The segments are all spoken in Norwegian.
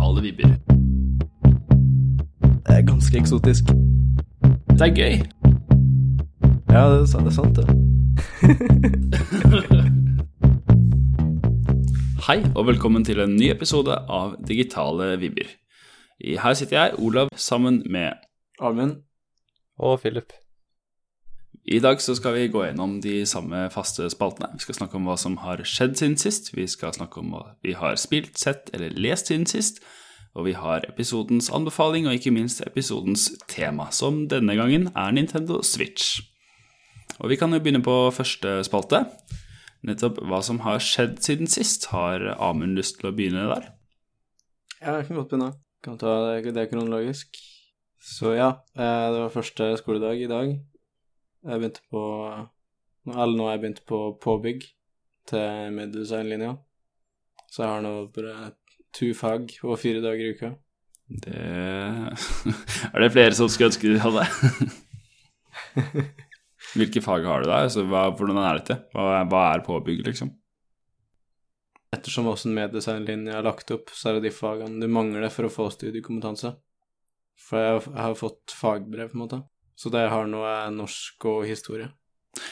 digitale vibber. Det er ganske eksotisk. Det er gøy. Ja, det er, sant- det sant, det. Hei, og velkommen til en ny episode av Digitale vibber. Her sitter jeg, Olav, sammen med Amund? Og Philip. I dag så skal vi gå gjennom de samme faste spaltene. Vi skal snakke om hva som har skjedd siden sist. Vi skal snakke om hva vi har spilt, sett eller lest siden sist. Og vi har episodens anbefaling, og ikke minst episodens tema, som denne gangen er Nintendo Switch. Og vi kan jo begynne på første spalte. Nettopp hva som har skjedd siden sist. Har Amund lyst til å begynne der? Ja, jeg kan godt begynne. Kan ta det, det kronologisk. Så ja, eh, det var første skoledag i dag. Jeg begynte på Eller nå har jeg begynt på påbygg til meddesignlinja. Så jeg har nå bare to fag og fire dager i uka. Det Er det flere som skulle ønske de hadde? Hvilke fag har du da? Altså, hva, hvordan er dette? Hva, hva er påbygg, liksom? Ettersom åssen meddesignlinja er lagt opp, så er det de fagene du mangler for å få studiekompetanse. For jeg har fått fagbrev, på en måte. Så det har nå, er norsk og historie.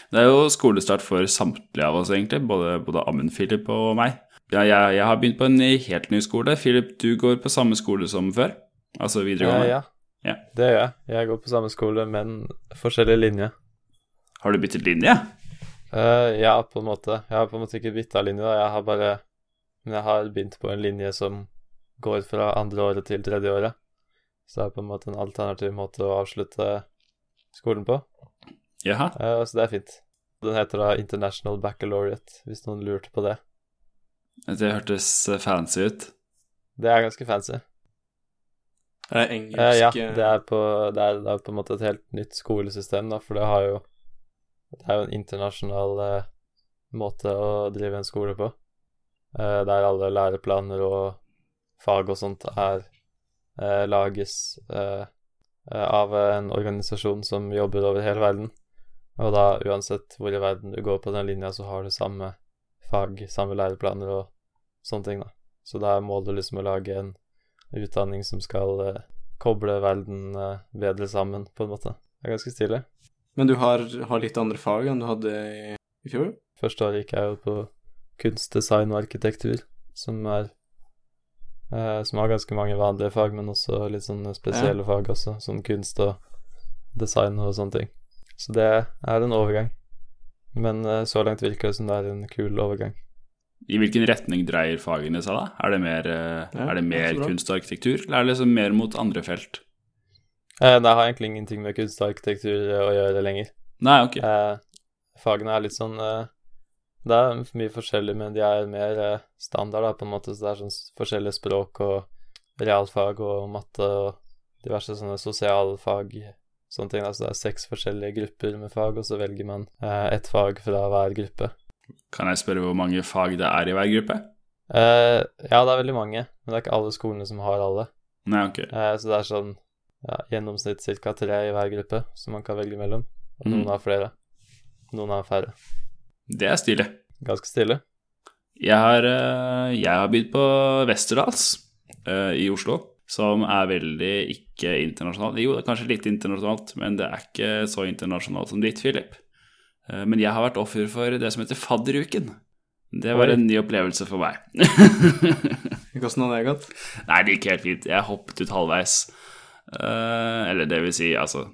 Det er jo skolestart for samtlige av oss, egentlig. Både, både Amund, Philip og meg. Ja, jeg, jeg har begynt på en helt ny skole. Philip, du går på samme skole som før? Altså videregående? Ja, ja. Ja. Det gjør jeg. Jeg går på samme skole, men forskjellig linje. Har du byttet linje? Uh, ja, på en måte. Jeg har på en måte ikke bytta linje, da. Jeg har bare Men jeg har begynt på en linje som går fra andre året til tredje året. Så det er på en måte en alternativ måte å avslutte skolen på. Jaha. Uh, så det er fint. Den heter da International Baccalaureate, hvis noen lurte på det. Det hørtes fancy ut. Det er ganske fancy. Er det engelsk uh, ja, eh, det er, på, det, er, det er på en måte et helt nytt skolesystem, da, for det har jo Det er jo en internasjonal uh, måte å drive en skole på, uh, der alle læreplaner og fag og sånt er eh, lages av en organisasjon som jobber over hele verden. Og da uansett hvor i verden du går på den linja, så har du samme fag, samme læreplaner og sånne ting, da. Så da er målet liksom å lage en utdanning som skal eh, koble verden eh, bedre sammen, på en måte. Det er ganske stilig. Men du har, har litt andre fag enn du hadde i, i fjor? Første året gikk jeg jo på kunst, design og arkitektur, som er eh, Som har ganske mange vanlige fag, men også litt sånne spesielle fag også, sånn kunst og design og sånne ting. Så det er en overgang. Men eh, så langt virker det som det er en kul overgang. I hvilken retning dreier fagene seg, da? Er det mer, eh, Ja, er det mer kunst og arkitektur, eller er det liksom mer mot andre felt? Eh, det har egentlig ingenting med kunst og arkitektur å gjøre lenger. Nei, ok. Eh, fagene er litt sånn eh, Det er mye forskjellig, men de er mer eh, standard, da, på en måte. Så det er sånn forskjellige språk og realfag og matte og diverse sånne sosialfag, sånne ting. Da. Så det er seks forskjellige grupper med fag, og så velger man eh, ett fag fra hver gruppe. Kan jeg spørre hvor mange fag det er i hver gruppe? Eh, ja, det er veldig mange, men det er ikke alle skolene som har alle. Nei, ok. Eh, så det er sånn ja, gjennomsnitt ca. tre i hver gruppe som man kan velge mellom. Og Mm. noen har flere. Noen har færre. Det er stilig. Ganske stille. Jeg har, eh, jeg har begynt på Westerdals eh, i Oslo, som er veldig ikke internasjonalt. Jo, det er kanskje litt internasjonalt, men det er ikke så internasjonalt som ditt, Philip. Eh, Men jeg har vært offer for det som heter fadderuken. Det var Oi. en ny opplevelse for meg. Hvordan hadde det gått? Nei, det gikk helt fint. Jeg hoppet ut halvveis. Eh, eller det vil si, altså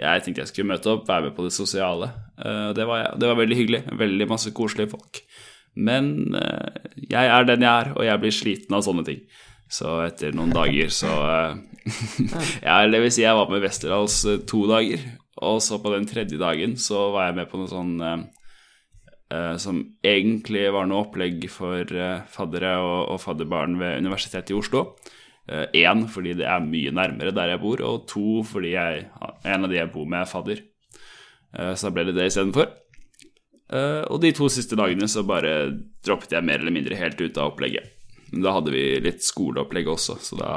Jeg tenkte jeg skulle møte opp, være med på det sosiale. Eh, det, var, det var veldig hyggelig. Veldig masse koselige folk. Men eh, jeg er den jeg er, og jeg blir sliten av sånne ting. Så etter noen dager så eh, Ja, det vil si, jeg var med Westerdals to dager. Og så på den tredje dagen så var jeg med på noe sånn som egentlig var noe opplegg for faddere og fadderbarn ved Universitetet i Oslo. Én fordi det er mye nærmere der jeg bor, og to fordi jeg, en av de jeg bor med, er fadder. Eh, så da ble det det istedenfor. Uh, og de to siste dagene så bare droppet jeg mer eller mindre helt ut av opplegget. Men da hadde vi litt skoleopplegg også, så da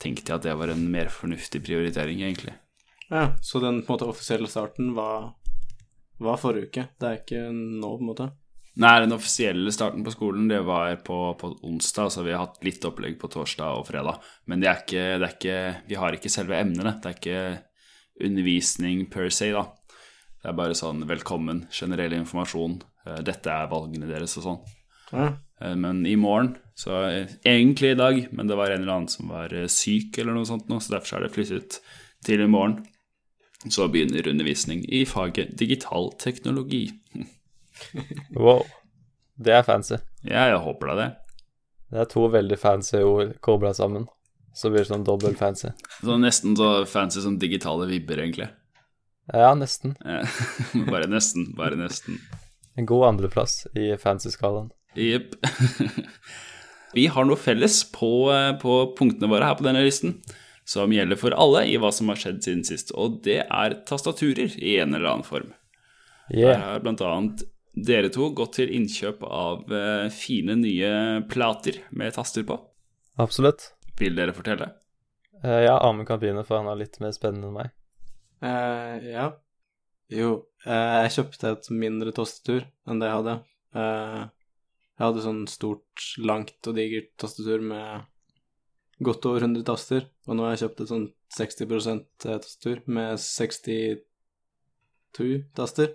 tenkte jeg at det var en mer fornuftig prioritering, egentlig. Ja, så den på en måte offisielle starten var, var forrige uke. Det er ikke nå, på en måte. Nei, den offisielle starten på skolen det var på, på onsdag, så vi har hatt litt opplegg på torsdag og fredag. Men det er ikke, det er ikke, vi har ikke selve emnene. Det er ikke undervisning per se, da. Det er bare sånn velkommen, generell informasjon. eh, Dette er valgene deres og sånn. Ja. Eh, Men i morgen, så egentlig i dag, men det var en eller annen som var eh, syk eller noe sånt nå, så derfor så er det flyttet til i morgen. Så begynner undervisning i faget digital teknologi. Wow. Det er fancy. Ja, jeg håper da det. Det er to veldig fancy ord kobla sammen. Så blir det sånn dobbelt fancy. Så nesten så fancy som digitale vibber, egentlig. Ja, nesten. Bare nesten, bare nesten. En god andreplass i fancy-skalaen. Jepp. Vi har noe felles på, på punktene våre her på denne listen, som gjelder for alle i hva som har skjedd siden sist, og det er tastaturer i en eller annen form. Yeah. har blant annet dere to gått til innkjøp av eh, fine nye plater med taster på. Absolutt. Vil dere fortelle? Uh, ja, Amund kan begynne, for han er litt mer spennende enn meg. Uh, ja. Jo, uh, jeg kjøpte et mindre tastatur enn det jeg hadde. Uh, jeg hadde sånn stort, langt og digert tastatur med godt over 100 taster, og nå har jeg kjøpt et sånn 60% tastatur med 62 taster.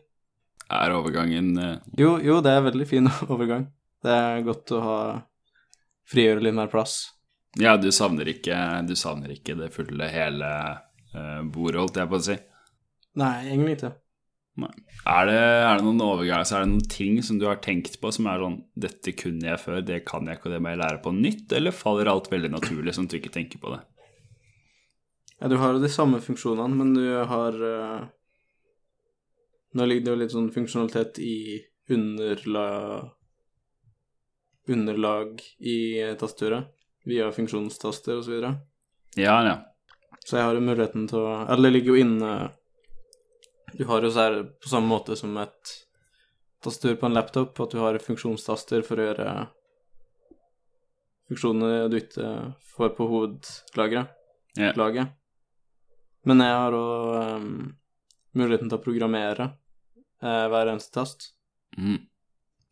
Er overgangen eh, Jo, jo, det er veldig fin overgang. Det er godt å ha frigjøre litt mer plass. Ja, du savner ikke, du savner ikke det fulle, hele uh, bordet, holdt jeg på å si. Nei, egentlig ikke. Er det, er det noen overganger, er det noen ting som du har tenkt på som er sånn Dette kunne jeg før, det kan jeg ikke, og det må jeg lære på nytt? Eller faller alt veldig naturlig, sånn at du ikke tenker på det? Ja, du har jo de samme funksjonene, men du har eh, Nå ligger det jo litt sånn funksjonalitet i underlag Underlag i tastaturet, via funksjonstaster videre. Ja, ja. Så jeg har jo muligheten til å Eller det ligger jo inne Du har jo sånn på samme måte som et tastatur på en laptop, at du har funksjonstaster for å gjøre funksjonene du ikke får på hovedlageret. Ja. Laget. Men jeg har òg muligheten til å programmere eh, hver eneste tast. Mm.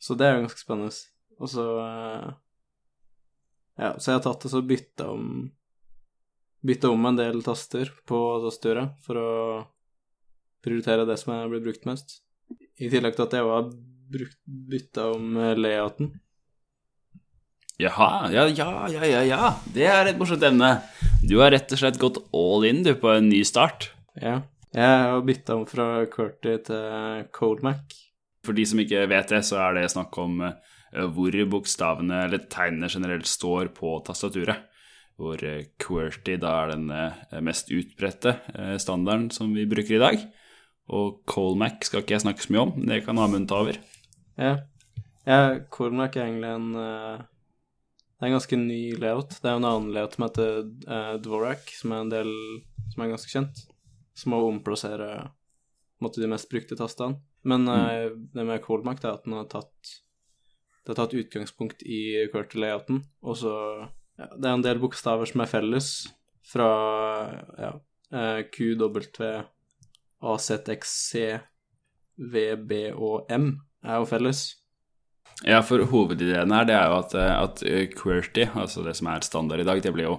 Så det er jo ganske spennende. Og så eh, Ja, så jeg har tatt og så bytta om Bytta om en del taster på tastaturet for å prioritere det som blitt brukt mest. I tillegg til at jeg har bytta om eh, layouten. Jaha, ja, ja, ja, ja, ja. Det er et morsomt emne. Du har rett og slett gått all in, du, på en ny start. Ja. Jeg har bytta om fra Curty til CodeMac. For de som ikke vet det, så er det snakk om eh, hvor bokstavene eller tegnene generelt står på tastaturet. Hvor eh, QWERTY da er den eh, mest utbredte eh, standarden som vi bruker i dag. Og Colmac skal ikke jeg snakke så mye om, det kan Amund ta over. Ja. ja Colmac er egentlig en eh, Det er en ganske ny layout. Det er en annen layout som heter Dvorak, som er en del som er ganske kjent. Som å omplassere måtte, de mest brukte tastene. Men mm. det med Coldmark er at den har tatt Det har tatt utgangspunkt i QWERTY-layouten, og så ja, Det er en del bokstaver som er felles fra ja, eh, QW, AZXC, VB og M er jo felles. Ja, for hovedideen her, det er jo at, eh, at eh, QWERTY, altså det som er standard i dag, det blir jo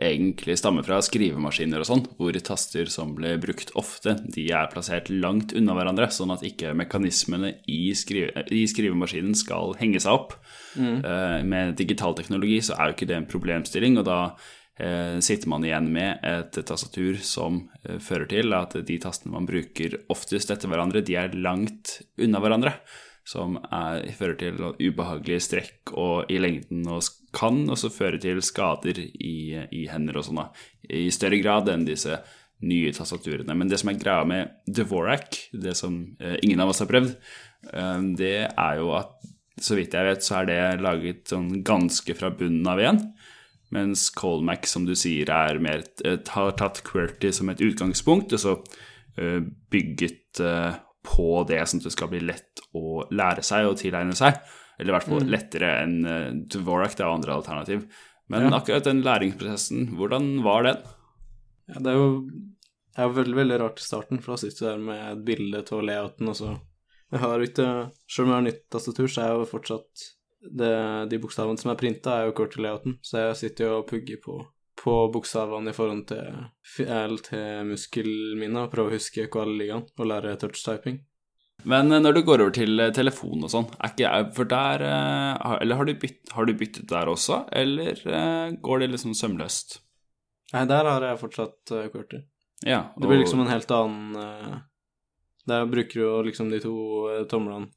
egentlig stammer fra skrivemaskiner og sånn, hvor taster som ble brukt ofte, de er plassert langt unna hverandre, sånn at ikke mekanismene i, skrive, i skrivemaskinen skal henge seg opp. Mm. med digital teknologi så er jo ikke det en problemstilling, og da eh, sitter man igjen med et tastatur som eh, fører til at de tastene man bruker oftest etter hverandre, de er langt unna hverandre som er, fører til ubehagelige strekk og i lengden og kan også føre til skader i, i hender og sånn, i større grad enn disse nye tastaturene. Men det som er greia med Dvorak, det som eh, ingen av oss har prøvd, eh, det er jo at så vidt jeg vet, så er det laget sånn ganske fra bunnen av igjen. Mens Colmac, som du sier, er mer, eh, har tatt QWERTY som et utgangspunkt, og så eh, bygget eh, på det, sånn at det skal bli lett å lære seg og tilegne seg. Eller i hvert fall lettere enn uh, Dvorak, det er andre alternativ. Men Ja. akkurat den læringsprosessen, hvordan var den? Ja, det er jo, det er veldig, veldig rart i starten, for da sitter du der med et bilde av layouten, og så Jeg har ikke Selv om jeg har nytt tastatur, så er jo fortsatt det, De bokstavene som er printa, er jo kort til layouten, så jeg sitter jo og pugger på, på bokstavene i forhold til, til muskelminnet og prøve å huske hva alle ligger an, og lære touchtyping. Men eh, når du går over til eh, telefon og sånn, er ikke jeg For der eh, Eller har du, bytt, har du byttet der også, eller går det liksom sømløst? Nei, der har jeg fortsatt QWERTY. Ja. og... Det blir liksom en helt annen Der bruker du jo liksom de to tomlene.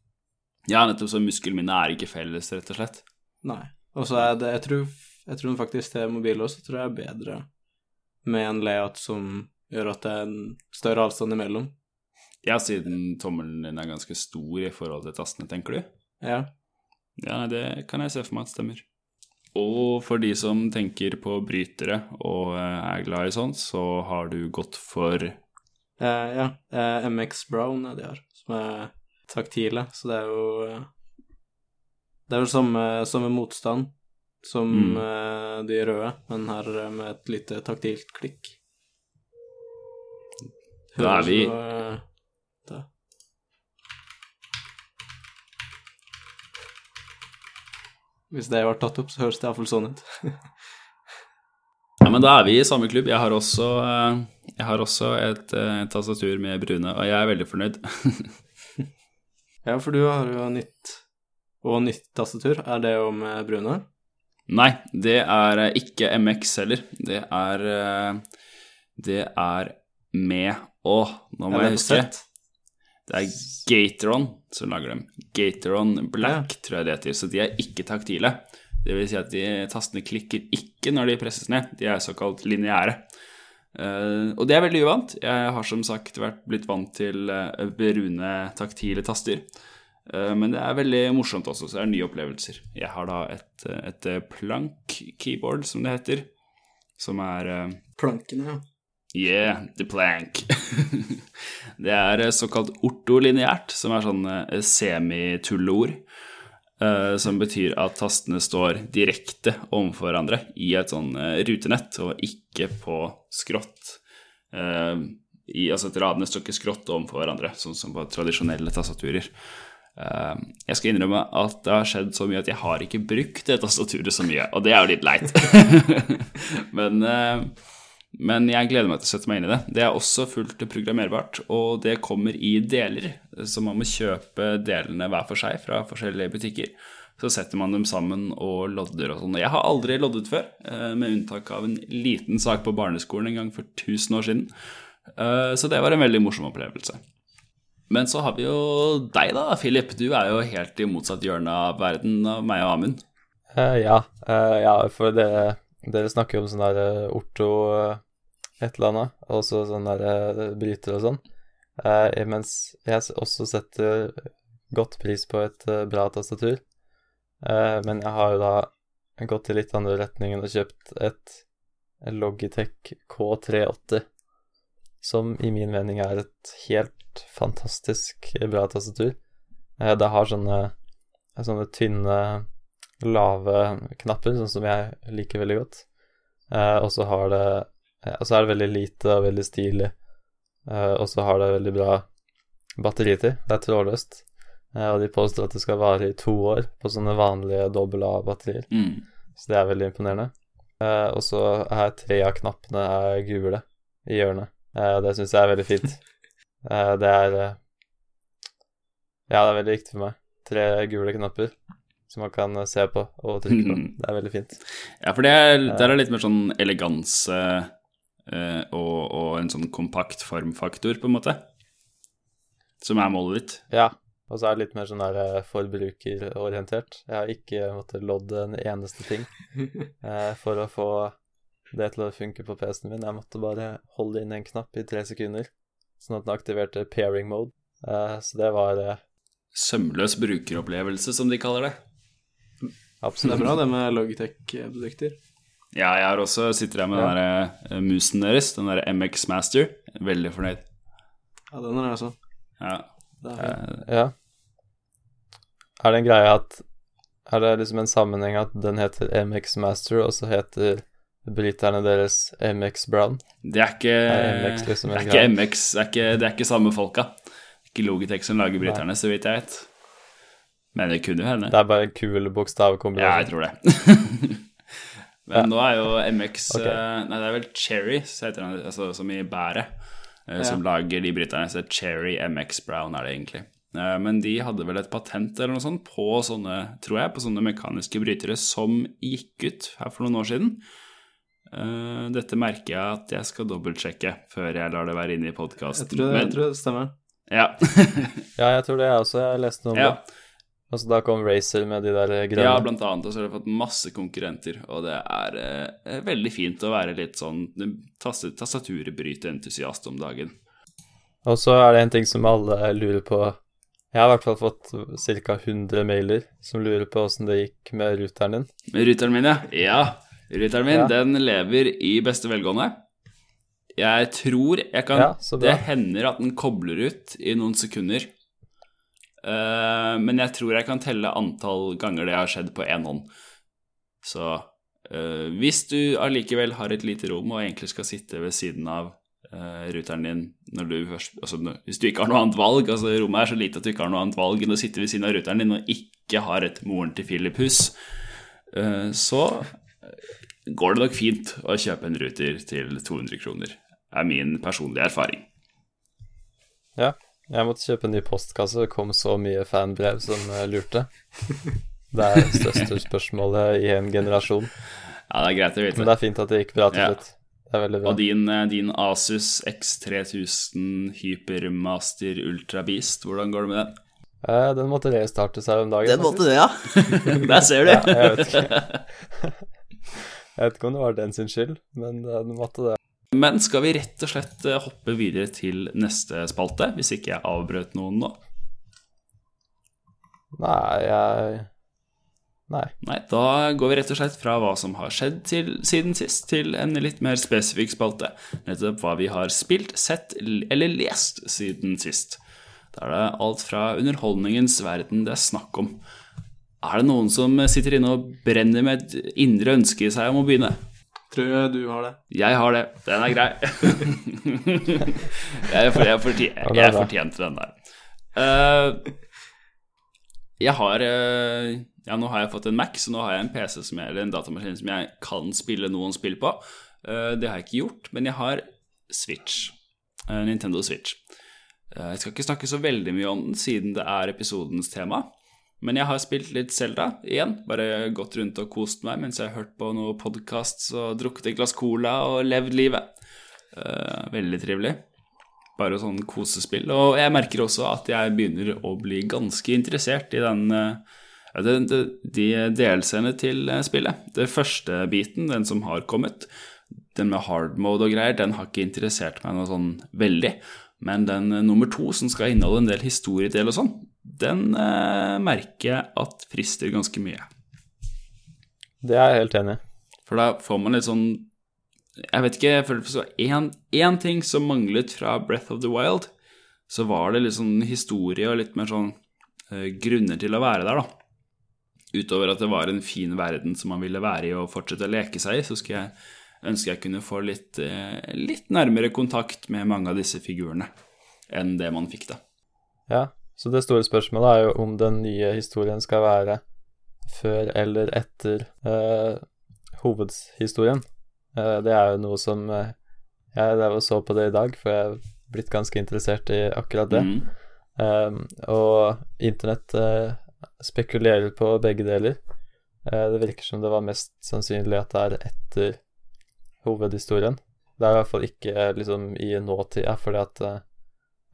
Ja, nettopp så muskelminnet er ikke felles, rett og slett. Nei. Og så er det Jeg tror, jeg tror faktisk til mobil også tror jeg er bedre med en layout som gjør at det er en større avstand imellom. Ja, siden tommelen din er ganske stor i forhold til tastene, tenker du? Ja. Ja, det kan jeg se for meg at stemmer. Og for de som tenker på brytere og eh, er glad i sånt, så har du gått for Eh, ja. Eh, MX Brown er de har, som er taktile, så det er jo eh, Det er vel samme, samme motstand som Mm. uh, de røde, men her med et lite taktilt klikk. Da er vi- så, jo, eh, da. Hvis det var tatt opp, så høres det iallfall sånn ut. Ja, men da er vi i samme klubb. Jeg har også, eh, jeg har også et, eh, tastatur med brune, og jeg er veldig fornøyd. ja, for du har jo nytt og nytt tastatur. Er det jo med brune? Nei, det er eh, ikke MX heller. Det er eh, Det er med Å, nå må jeg huske. Det er Gateron som lager dem. Gateron Black, tror jeg det heter. Så de er ikke taktile. Det vil si at de tastene klikker ikke når de presses ned. De er såkalt lineære. Uh, og det er veldig uvant. Jeg har som sagt vært blitt vant til uh, brune, taktile taster. Eh, men det er veldig morsomt også, så det er nye opplevelser. Jeg har da et, et eh, plank-keyboard, som det heter, som er eh, Plankene, ja. Yeah, the plank. det er såkalt ortolineært, som er sånn semitulleord. eh, som betyr at tastene står direkte overfor hverandre i et sånn rutenett, og ikke på skrått. I, altså at radene står ikke skrått overfor hverandre, sånn som på tradisjonelle tastaturer. Eh, jeg skal innrømme at det har skjedd så mye at jeg har ikke brukt det tastaturet så mye, og det er jo litt leit. Men eh, men jeg gleder meg til å sette meg inn i det. Det er også fullt programmerbart, og det kommer i deler, så man må kjøpe delene hver for seg fra forskjellige butikker. Så setter man dem sammen og lodder og sånn. Jeg har aldri loddet før, eh, med unntak av en liten sak på barneskolen en gang for 1000 år siden. Eh, Så det var en veldig morsom opplevelse. Men så har vi jo deg, da, Philip. Du er jo helt i motsatt hjørne av verden av meg og Amund. Uh, ja, Uh, ja, for dere, dere snakker jo om sånn der eh, orto et eller annet, og så sånn der bryter og sånn. Mens jeg også setter godt pris på et bra tastatur. Men jeg har jo da gått i litt andre retningen og kjøpt et Logitech K380, som i min mening er et helt fantastisk bra tastatur. Eh, det har sånne, sånne tynne lave knapper, sånn som jeg liker veldig godt. Eh, og så har det eh, Og så er det veldig lite og veldig stilig. Eh, og så har det veldig bra batteritid. Det er trådløst. Eh, og de påstår at det skal vare i to år på sånne vanlige dobbel A-batterier. Mm. Så det er veldig imponerende. Eh, og så er tre av knappene er gule i hjørnet. Eh, det syns jeg er veldig fint. Eh, det er eh, Ja, det er veldig viktig for meg. Tre gule knapper som man kan se på og trykke på. Det er veldig fint. Ja, for det er, der er litt mer sånn eleganse og, og en sånn kompakt formfaktor, på en måte. Som er målet ditt. Ja. Og så er det litt mer sånn der forbrukerorientert. Jeg har ikke måttet lodde en eneste ting for å få det til å funke på PC-en min. Jeg måtte bare holde inn en knapp i tre sekunder, sånn at den aktiverte pairing mode. Uh, så det var uh... Sømløs brukeropplevelse, som de kaller det. Absolutt. Det er bra, det med Logitech-produkter. Ja, jeg har også sitter her med Ja. den der eh, musen deres, den der MX Master. Veldig fornøyd. Ja, den er altså. Ja. Det er Ja. Er det en greie at Er det liksom en sammenheng at den heter MX Master, og så heter bryterne deres MX Brown? Det er ikke, Er MX liksom det er ikke? MX, det er ikke, det er ikke samme folka. ikke Logitech som lager bryterne, så vidt jeg vet. Men det kunne jo hende. Det er bare en kul Ja, jeg tror det. Men Ja. nå er jo MX Ok. eh, Nei, det er vel Cherry, den, altså, som i bæret, ja. som lager de bryterne. Så Cherry MX Brown er det egentlig. Eh, Men de hadde vel et patent eller noe sånt på sånne, tror jeg, på sånne mekaniske brytere som gikk ut her for noen år siden. Eh, Dette merker jeg at jeg skal dobbeltsjekke før jeg lar det være inne i podkasten. Jeg, jeg tror det stemmer. Ja. Ja, jeg tror det jeg også. Jeg leste noe om ja. det. Altså, da kom Racer med de der grønne. Ja, blant annet. Og så har de fått masse konkurrenter, og det er eh, veldig fint å være litt sånn tast- tastaturbryteentusiast om dagen. Og så er det en ting som alle lurer på. Jeg har i hvert fall fått ca. 100 mailer som lurer på åssen det gikk med ruteren din. Med ruteren min, ja. Ja, rytteren min, Ja. den lever i beste velgående. Jeg tror jeg kan Ja. Det hender at den kobler ut i noen sekunder. Uh, men jeg tror jeg kan telle antall ganger det har skjedd på én hånd. Så uh, hvis du allikevel har et lite rom og egentlig skal sitte ved siden av uh, ruteren din når du først Altså hvis du ikke har noe annet valg, altså rommet er så lite at du ikke har noe annet valg enn å sitte ved siden av ruteren din og ikke har et moren til Philip-hus, eh, så går det nok fint å kjøpe en ruter til 200 kroner. er min personlige erfaring. Ja. Jeg måtte kjøpe en ny postkasse. Det kom så mye fanbrev som eh, lurte. Det er det største spørsmålet i en generasjon. Ja, det er greit å vite. Men det er fint at det gikk bra til Ja. slutt. Det er veldig bra. Og din, eh, din Asus X3000 Hypermaster Ultra Beast, hvordan går det med den? Eh, den måtte restartes her om dagen. Den faktisk. det, ja. Der ser du. Ja, jeg vet ikke. Jeg vet ikke om det var den sin skyld, men eh, den måtte det. Men skal vi rett og slett eh, hoppe videre til neste spalte, hvis ikke jeg avbrøt noen nå? Nei, jeg Nei. Nei, da går vi rett og slett fra hva som har skjedd til, siden sist, til en litt mer spesifikk spalte. Nettopp hva vi har spilt, sett eller lest siden sist. Da er det alt fra underholdningens verden det er snakk om. Er det noen som sitter inne og brenner med et indre ønske i seg om å begynne? Tror jeg du har det. Jeg har det. Den er grei. jeg, for, jeg, fortje, Ja, er jeg fortjente den der. Uh, jeg har uh, Ja, nå har jeg fått en Mac, så nå har jeg en PC som jeg, eller en datamaskin som jeg kan spille noen spill på. Uh, det har jeg ikke gjort, men jeg har Switch. Nintendo Switch. Jeg skal ikke snakke så veldig mye om den, siden det er episodens tema. Men jeg har spilt litt Zelda igjen. Bare gått rundt og kost meg mens jeg har hørt på noen podkasts og drukket et glass cola og levd livet. Uh, veldig trivelig. Bare sånn kosespill. Og jeg merker også at jeg begynner å bli ganske interessert i den uh, de, det, de DLC-ene til eh, spillet. Den første biten, den som har kommet, den med hard mode og greier, den har ikke interessert meg noe sånn veldig. Men den nummer to, som skal inneholde en del historiedel og sånn, den eh, merker jeg at frister ganske mye. Det er jeg helt enig i. For da får man litt sånn Jeg vet ikke, jeg føler så én, én ting som manglet fra Breath of the Wild, så var det litt sånn historie og litt mer sånn eh, grunner til å være der, da. Utover at det var en fin verden som man ville være i og fortsette å leke seg i, så skulle jeg ønske jeg kunne få litt, eh, litt nærmere kontakt med mange av disse figurene enn det man fikk, da. Ja, så det store spørsmålet er jo om den nye historien skal være før eller etter eh, hovedhistorien. Eh, det er jo noe som eh, Jeg drev og så på det i dag, for jeg er blitt ganske interessert i akkurat det. Mm. Um, og internett eh, spekulerer på begge deler. Eh, det virker som det var mest sannsynlig at det er etter hovedhistorien. Det er i hvert fall ikke eh, liksom i nåtida, fordi at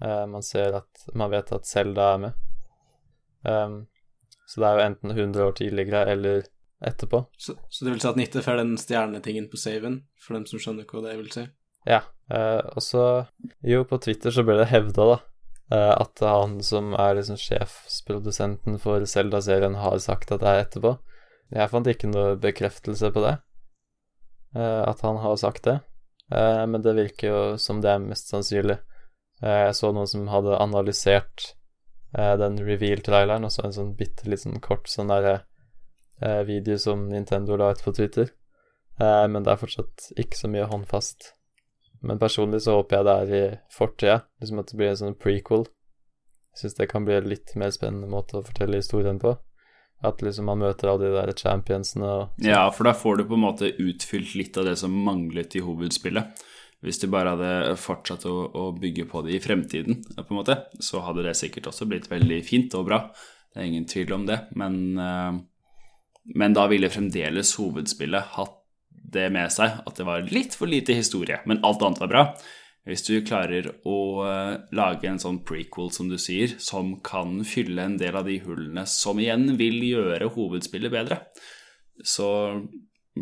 eh, man ser at Man vet at Selda er med. Um, så det er jo enten 100 år tidligere eller etterpå. Så, så det vil si at 90 får den stjernetingen på saven, for dem som skjønner hva det vil si? Ja. Uh, og så Jo, på Twitter så ble det hevda, da, eh, at han som er liksom sjefsprodusenten for Zelda-serien, har sagt at det er etterpå. Jeg fant ikke noe bekreftelse på det, at han har sagt det. Men det virker jo som det er mest sannsynlig. Eh, jeg så noen som hadde analysert eh, den reveal-traileren, og så en sånn bitte liten sånn kort sånn derre eh, video som Nintendo la ut på Twitter. Men det er fortsatt ikke så mye håndfast. Men personlig så håper jeg det er i fortida, liksom at det blir en sånn prequel Jeg syns det kan bli en litt mer spennende måte å fortelle historien på. At liksom man møter alle de der championsene og Ja, for da får du på en måte utfylt litt av det som manglet i hovedspillet. Hvis du bare hadde fortsatt å, å bygge på det i fremtiden, på en måte, så hadde det sikkert også blitt veldig fint og bra. Det er ingen tvil om det. Men, eh, men da ville fremdeles hovedspillet hatt det med seg at det var litt for lite historie, men alt annet var bra. Hvis du klarer å eh, lage en sånn prequel, som du sier, som kan fylle en del av de hullene som igjen vil gjøre hovedspillet bedre, så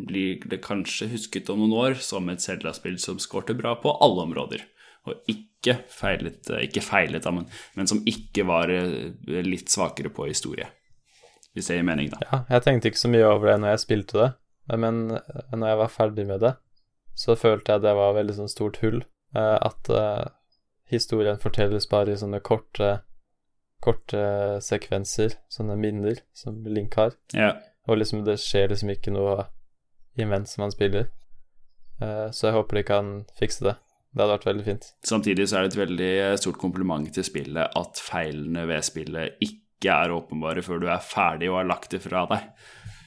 blir det kanskje husket om noen år som et Zelda-spill som skårte bra på alle områder. Og ikke feilet, ikke feilet da, men, men som ikke var eh, litt svakere på historie. Hvis det gir mening, da. Ja, jeg tenkte ikke så mye over det når jeg spilte det, men eh, når jeg var ferdig med det, så følte jeg det var veldig sånn stort hull. eh, At eh, historien fortelles bare i sånne korte, korte sekvenser, sånne minner som Link har. Ja. Og liksom det skjer liksom ikke noe imens man spiller. Eh, Så jeg håper de kan fikse det. Det hadde vært veldig fint. Samtidig så er det et veldig stort kompliment til spillet at feilene ved spillet ikke er åpenbare før du er ferdig og har lagt det fra deg.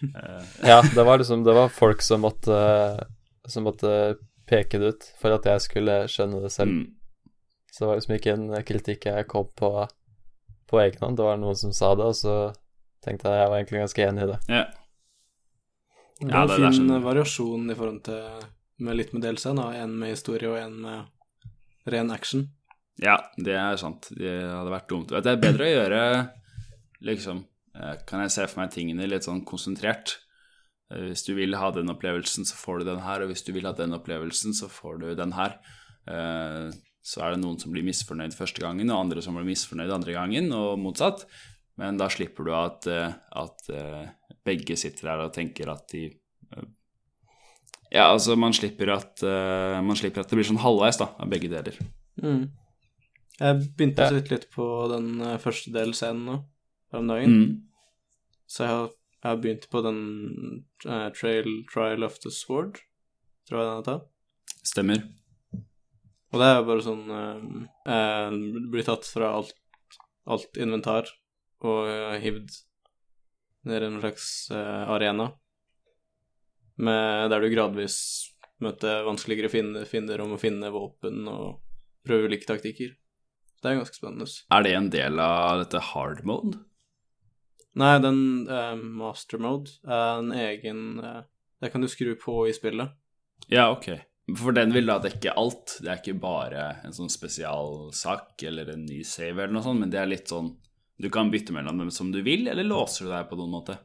Eh, Ja, det var liksom Det var folk som måtte Som måtte peke det ut for at jeg skulle skjønne det selv. mm. Så det var liksom ikke en kritikk jeg kom på på egen hånd. Det var noen som sa det, og så tenkte jeg jeg var egentlig ganske enig i det. Ja. Det Ja, er en fin sånn- variasjon i forhold til med litt med DLC, da. En med historie og en med ren action. Ja, det er sant. Det hadde vært dumt. Det er bedre å gjøre liksom eh, Kan jeg se for meg tingene litt sånn konsentrert. Eh, Hvis du vil ha den opplevelsen, så får du den her, og hvis du vil ha den opplevelsen, så får du den her. Eh, Så er det noen som blir misfornøyd første gangen, og andre som blir misfornøyd andre gangen, og motsatt. Men da slipper du at, eh, at eh, begge sitter der og tenker at de eh, Ja, altså, man slipper at, eh, man slipper at det blir sånn halvveis, da, av begge deler. Mm. Jeg begynte å sitte litt på den eh, første DLC-en nå, her om dagen. Mm. Så jeg har, jeg har begynt på den uh, Trail Trial of the Sword, tror jeg den heter. Stemmer. Og det er jo bare sånn uh, uh, Blir tatt fra alt, alt inventar og hivd ned er en slags eh, arena med, der du gradvis møter vanskeligere fiender om å finne våpen og prøve ulike taktikker. Det er ganske spennende. Er det en del av dette hard mode? Nei, den eh, master mode er en egen eh, Det kan du skru på i spillet. Ja, ok. For den vil da dekke alt. Det er ikke bare en sånn spesialsak eller en ny save eller noe sånt, men det er litt sånn Du kan bytte mellom dem som du vil, eller låser du deg på noen måte?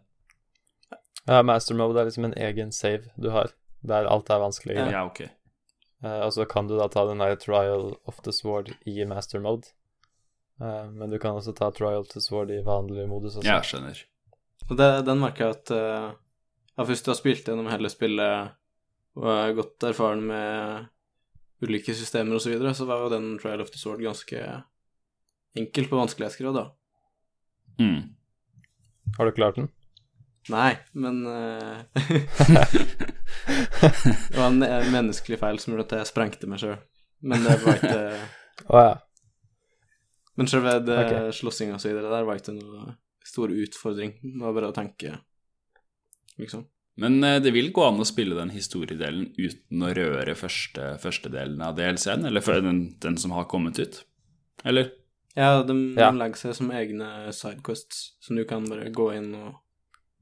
Ja, Master Mode er liksom en egen save du har, der alt er vanskelig. Ja, ok. Uh, og så kan du da ta den der Trial of the Sword i Master Mode. Uh, men du kan også ta Trial of the Sword i vanlig modus også. Ja, skjønner. Og det, den merker jeg at uh, ja, først du har spilt gjennom hele spillet og er godt erfaren med ulike systemer osv., så, videre, så var jo den Trial of the Sword ganske enkel på vanskelighetsgrad, da. Mm. Har du klart den? Nei, men uh, Det var en eh, menneskelig feil som gjorde at jeg sprengte meg sjøl. Men det var ikke oh, ja. Men selve ved Ok. slåssing og så videre der var ikke noe stor utfordring. Det var bare å tenke, liksom. Men eh, det vil gå an å spille den historiedelen uten å røre første, første delen av DLC-en, eller for den, den som har kommet ut? Eller? Ja, de, Ja. de legger seg som egne sidequests som du kan bare gå inn og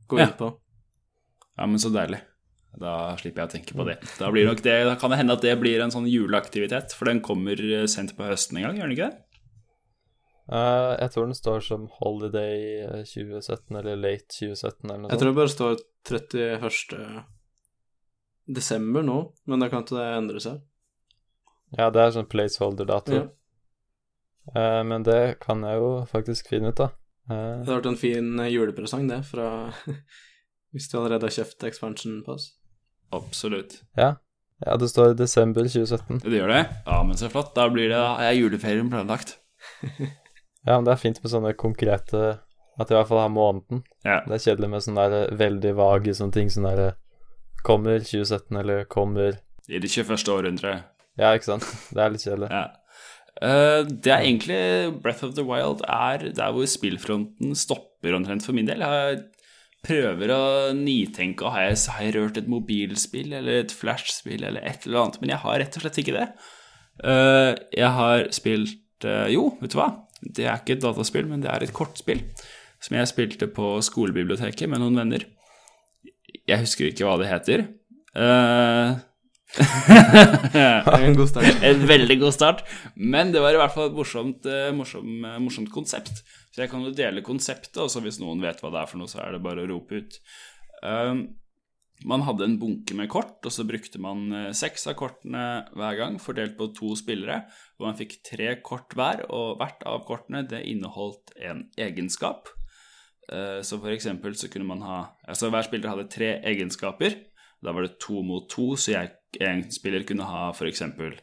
gå Ja. inn på. Ja, men så deilig. Da slipper jeg å tenke på det. Da, blir nok det. da kan det hende at det blir en sånn juleaktivitet, for den kommer sent sendt på høsten en gang, gjør den ikke det? Uh, jeg tror den står som Holiday eh, 2017 eller Late 2017 eller noe sånt. Jeg tror det bare står 31. desember nå, men da kan ikke det endre seg. Ja, det er sånn placeholder-dato. Ja. Eh, men det kan jeg jo faktisk finne ut, da. Uh, Det hadde vært en fin eh, julepresang, det, fra hvis du allerede har kjøpt expansion pass. Absolutt. ja. ja, det står desember 2017. Det gjør det? Ja, men så flott. Da blir det er juleferien planlagt. Ja, men det er fint med sånne konkrete At i hvert fall har måneden. Ja. Det er kjedelig med sånne der veldig vage sånne ting som der eh, Kommer 2017, eller kommer I det 21. århundret. Ja, ikke sant? Det er litt kjedelig. Ja. Eh, det er egentlig Breath of the Wild er der hvor spillfronten stopper omtrent for min del. Jeg prøver å nitenke. Har jeg, har rørt et mobilspill eller et flashspill eller et eller annet? Men jeg har rett og slett ikke det. Eh, jeg har spilt eh, Jo, vet du hva? Det er ikke et dataspill, men det er et kortspill som jeg spilte på skolebiblioteket med noen venner. Jeg husker ikke hva det heter. En god start. en veldig god start. Men det var i hvert fall et morsomt, eh, morsom, eh, morsomt konsept. Så jeg kan jo dele konseptet, og så hvis noen vet hva det er for noe, så er det bare å rope ut. Um, man hadde en bunke med kort, og så brukte man eh, seks av kortene hver gang, fordelt på to spillere. Og man fikk tre kort hver, og hvert av kortene det inneholdt en egenskap. Så for eksempel så kunne man ha Altså hver spiller hadde tre egenskaper. Da var det to mot to, så jeg, en spiller kunne ha eksempel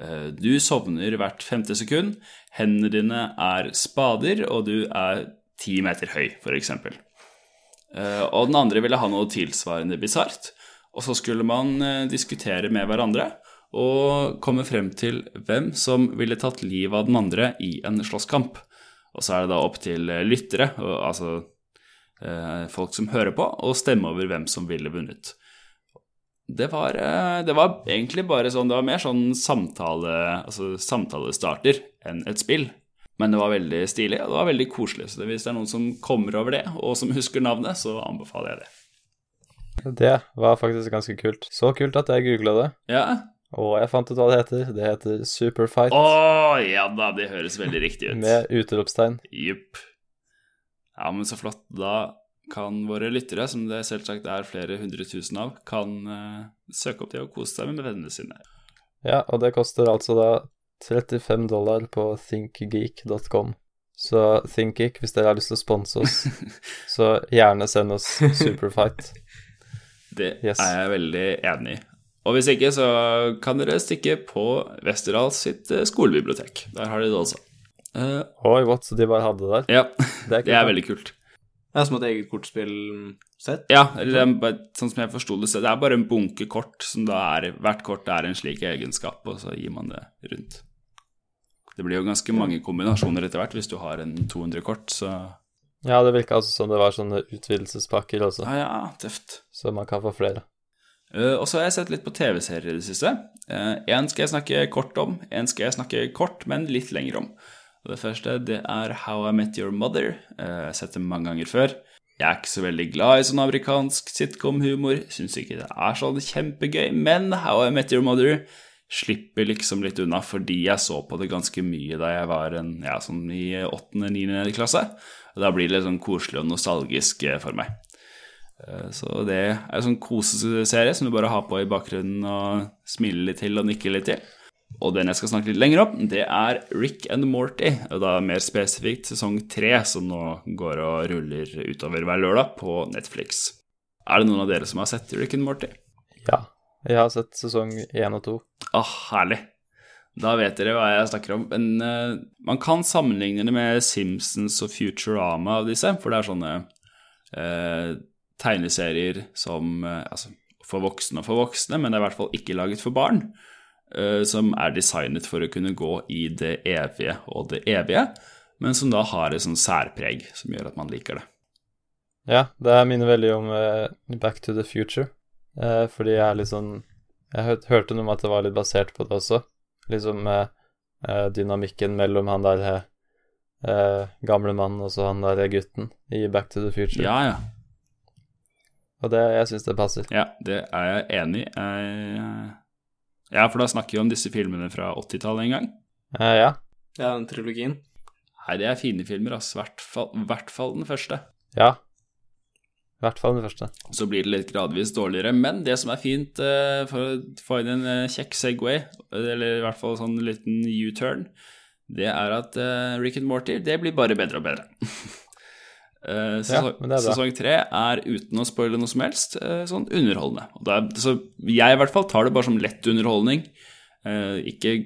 eh, Du sovner hvert femte sekund, hendene dine er spader, og du er ti meter høy, eksempel. Eh, Og den andre ville ha noe tilsvarende bisart. Og så skulle man eh, diskutere med hverandre og komme frem til hvem som ville tatt livet av den andre i en slåsskamp. Og så er det da opp til lyttere, altså folk som hører på, å stemme over hvem som ville vunnet. Det var, eh, det var egentlig bare sånn Det var mer sånn samtale, altså samtalestarter enn et spill. Men det var veldig stilig, og det var veldig koselig. Så hvis det er noen som kommer over det, og som husker navnet, så anbefaler jeg det. Det var faktisk ganske kult. Så kult at jeg googla det, Ja. og jeg fant ut hva det heter. Det heter Superfight Å ja da, det høres veldig riktig ut. med utropstegn. Jupp. Ja, men så flott. Da kan våre lyttere, som det selvsagt er flere hundre tusen av, kan eh, søke opp det og kose seg med vennene sine. Ja, og det koster altså da 35 dollar på thinkgeek.com. Så ThinkGeek, hvis dere har lyst til å sponse oss, så gjerne send oss Superfight. Det Yes. er jeg veldig enig i. Og hvis ikke, så kan dere stikke på Westerdals sitt eh, skolebibliotek. Der har de det også. Uh, Oi, what, så de bare hadde det der? ja, Det er, det er veldig kult. Det er som et eget kortspillsett. Ja, eller det er bare- sånn som jeg forsto det, så det er bare en bunke kort som da er Hvert kort er en slik egenskap, og så gir man det rundt. Det blir jo ganske mange kombinasjoner etter hvert hvis du har en 200 kort, så Ja, det virka altså som det var sånne utvidelsespakker også, Ja, ja, tøft. så man kan få flere. Uh, og så har jeg sett litt på TV-serier i det siste. Én skal jeg snakke kort om, én skal jeg snakke kort, men litt lenger om. Og Det første det er How I Met Your Mother. Eh, jeg har sett det mange ganger før. Jeg er ikke så veldig glad i sånn amerikansk sitcom-humor. Syns ikke det er sånn kjempegøy, men How I Met Your Mother slipper liksom litt unna fordi jeg så på det ganske mye da jeg var en, ja, sånn i åttende-niende klasse. Og da blir det litt sånn koselig og nostalgisk eh, for meg. Eh, Så det er en sånn koseserie som du bare har på i bakgrunnen og smiler litt til og nikker litt til. Og den jeg skal snakke litt lenger om, det er Rick and Morty, og da mer spesifikt sesong tre, som nå går og ruller utover hver lørdag på Netflix. Er det noen av dere som har sett Rick and Morty? Ja. Jeg har sett sesong én og to. Åh, herlig. Da vet dere hva jeg snakker om. Men uh, man kan sammenligne det med Simpsons og Futurama av disse, for det er sånne uh, tegneserier som uh, Altså for voksne og for voksne, men det er i hvert fall ikke laget for barn. Eh, som er designet for å kunne gå i det evige og det evige, men som da har et sånn særpreg som gjør at man liker det. Ja, det minner veldig om eh, Back to the Future, eh, fordi jeg er litt sånn Jeg hør, hørte noe om at det var litt basert på det også. Liksom dynamikken mellom han der gamle mannen og så han der gutten i Back to the Future. Ja, ja. Og det, jeg syns det passer. Ja, det er jeg enig i. Jeg- Ja, for da snakker vi om disse filmene fra 80-tallet en gang. Uh, ja. Ja, den trilogien. Nei, det er fine filmer, altså. I hvert fall, hvert fall den første. Ja. I hvert fall den første. Så blir det litt gradvis dårligere. Men det som er fint, uh, for å få inn en uh, kjekk Segway, eller i hvert fall sånn liten U-turn, det er at Rick and Morty, det blir bare bedre og bedre. Eh, sesong, ja, det sesong tre er uten å spoile noe som helst, eh, sånn underholdende. Er, så jeg i hvert fall tar det bare som lett underholdning. Eh, ikke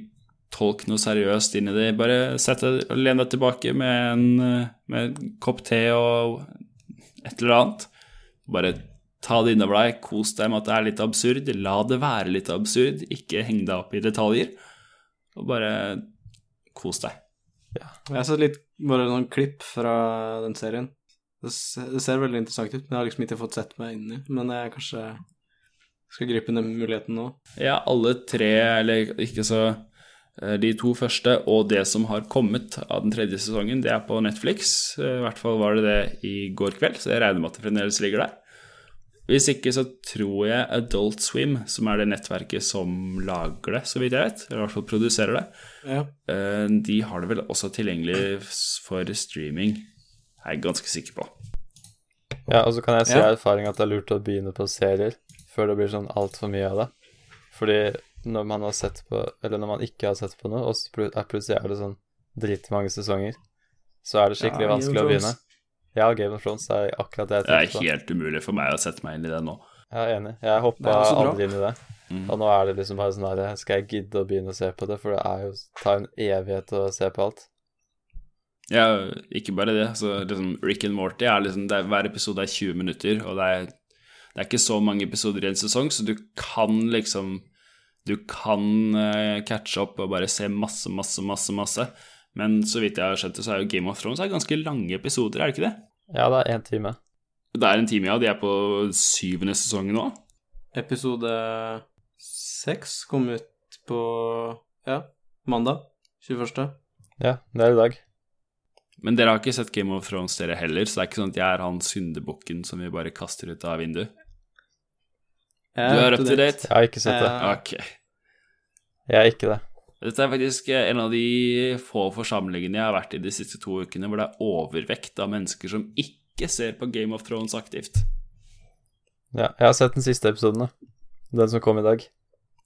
tolk noe seriøst inn i det. Bare sett deg len deg tilbake med en, med en kopp te og et eller annet. Bare ta det innover deg, kos deg med at det er litt absurd. La det være litt absurd, ikke heng deg opp i detaljer. Og bare kos deg. Jeg har sett litt bare noen klipp fra den serien. Det ser, det ser veldig interessant ut, men jeg har liksom ikke fått sett meg inn i. Men jeg kanskje skal gripe den muligheten nå. Ja, alle tre, eller ikke så eh, De to første og det som har kommet av den tredje sesongen, det er på Netflix. Eh, I hvert fall var det det i går kveld, så jeg regner med at det fremdeles ligger der. Hvis ikke så tror jeg Adult Swim, som er det nettverket som lager det, så vidt jeg vet, eller i hvert fall produserer det, Ja. eh, de har det vel også tilgjengelig for streaming, er jeg ganske sikker på. Ja, og så kan jeg si Ja. erfaring at det er lurt å begynne på serier før det blir sånn altfor mye av det. Fordi når man har sett på Eller når man ikke har sett på noe, og så er plutselig er det sånn dritmange sesonger, så er det skikkelig Ja, vanskelig å begynne. Ja, Game of Thrones er akkurat det jeg Det er tenkte på. helt umulig for meg å sette meg inn i det nå. Jeg er enig. Jeg hoppa Det er aldri inn i det. Mm. Og nå er det liksom bare sånn her Skal jeg gidde å begynne å se på det? For det er jo tar en evighet å se på alt. Ja, ikke bare det. Så liksom Rick and Morty er liksom det er, Hver episode er 20 minutter, og det er, det er ikke så mange episoder i en sesong, så du kan liksom Du kan uh, catche opp og bare se masse, masse, masse, masse. Men så vidt jeg har skjønt det, så er jo Game of Thrones er ganske lange episoder, er det ikke det? Ja, det er én time. Det er en time, ja. De er på syvende sesong nå. Episode seks kom ut på ja, mandag 21. Ja, det er i dag. Men dere har ikke sett Game of Thrones, dere heller, så det er ikke sånn at jeg er han syndebukken som vi bare kaster ut av vinduet. Du er up to date? Jeg har ikke sett det. Ok. Jeg er ikke det. Dette er faktisk en av de få forsamlingene jeg har vært i de siste to ukene hvor det er overvekt av mennesker som ikke ser på Game of Thrones aktivt. Ja, jeg har sett den siste episoden, da. Den som kom i dag.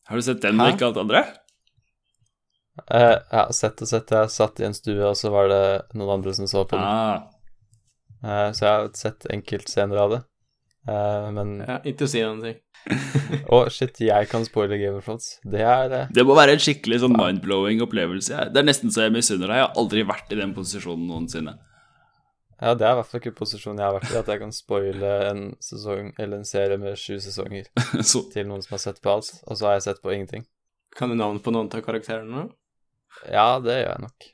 Har du sett den og ikke alt andre? Eh, jeg har sett og sett. Jeg satt i en stue, og så var det noen andre som så på den. Ah, Uh, så jeg har sett enkeltscener av det. uh, men Ja, ikke si noen ting. Å, shit, jeg kan spoile Game of Thrones. Det er eh, det må være en skikkelig sånn mind-blowing opplevelse. ja. Det er nesten så jeg misunner deg. Jeg har aldri vært i den posisjonen noensinne. Ja, det er i hvert fall ikke posisjonen jeg har vært i, at jeg kan spoile en sesong eller en serie med sju sesonger Så til noen som har sett på alt, og så har jeg sett på ingenting. Kan du navnet på noen av karakterene? Ja, det gjør jeg nok.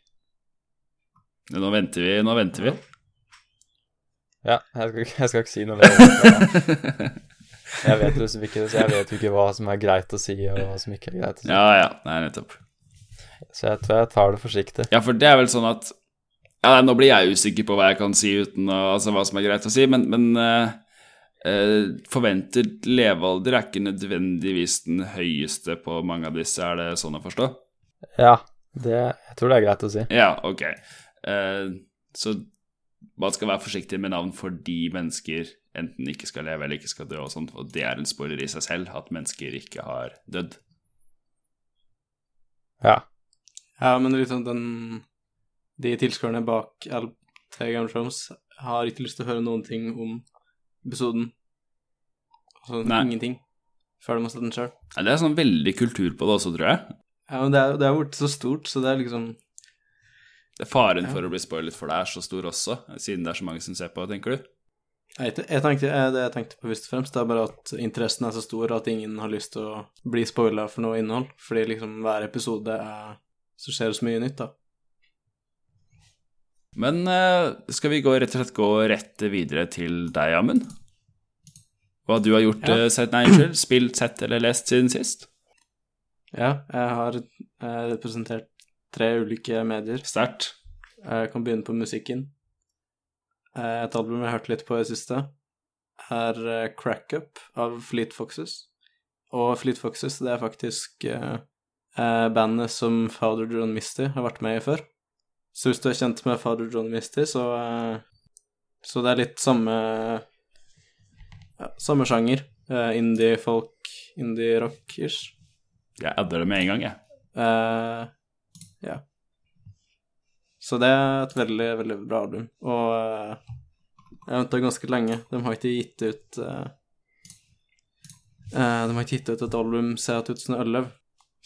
nå venter vi. Nå venter vi. Ja, jeg skal, jeg skal ikke si noe mer. Jeg vet liksom ikke så jeg vet jo ikke hva som er greit å si, og hva som ikke er greit å si. ja, ja. Nei, nettopp. Så jeg tror jeg tar det forsiktig. Ja, for det er vel sånn at ja, nei, Nå blir jeg usikker på hva jeg kan si uten altså hva som er greit å si, men, men uh, uh, forventet levealder er ikke nødvendigvis den høyeste på mange av disse, er det sånn å forstå? Ja, det, jeg tror det er greit å si. Ja, ok. Eh, så man skal være forsiktig med navn fordi mennesker enten ikke skal leve eller ikke skal dø og sånt, og det er en spoiler i seg selv, at mennesker ikke har dødd. Ja. Ja, men liksom den De tilskuerne bak alt til Game Thrones har ikke lyst til å høre noen ting om episoden. Altså Nei. ingenting. Før de har sett den sjøl. Ja, det er sånn veldig kultur på det også, tror jeg. Ja, men det er det er blitt så stort, så det er liksom Det er Faren for å bli spoilet for det er så stor også, siden det er så mange som ser på, tenker du? Jeg, jeg tenkte, jeg, Det jeg tenkte på først og fremst, det er bare at interessen er så stor at ingen har lyst til å bli spoila for noe innhold. Fordi liksom hver episode er Så skjer det så mye nytt, da. Men eh, skal vi gå, rett og slett gå rett videre til deg, Amund? Hva du har gjort, Ja. eh, sett, nei, unnskyld, spilt, sett eller lest siden sist? Ja, jeg har eh, representert tre ulike medier. Sterkt. Jeg kan begynne på musikken. Eh, Et album jeg har hørt litt på i det siste, er eh, Crack Up av Fleet Foxes. Og Fleet Foxes, det er faktisk eh, eh, bandet som Father John Misty har vært med i før. Så hvis du er kjent med Father John Misty, så eh, Så det er litt samme ja, Samme sjanger. Eh, indie folk, indie rock-ish. Jeg adder det med en gang, jeg. Uh, ja. Så det er et veldig, veldig bra album. Og uh, jeg venta ganske lenge. De har ikke gitt ut uh, De har ikke gitt ut et album siden 2011,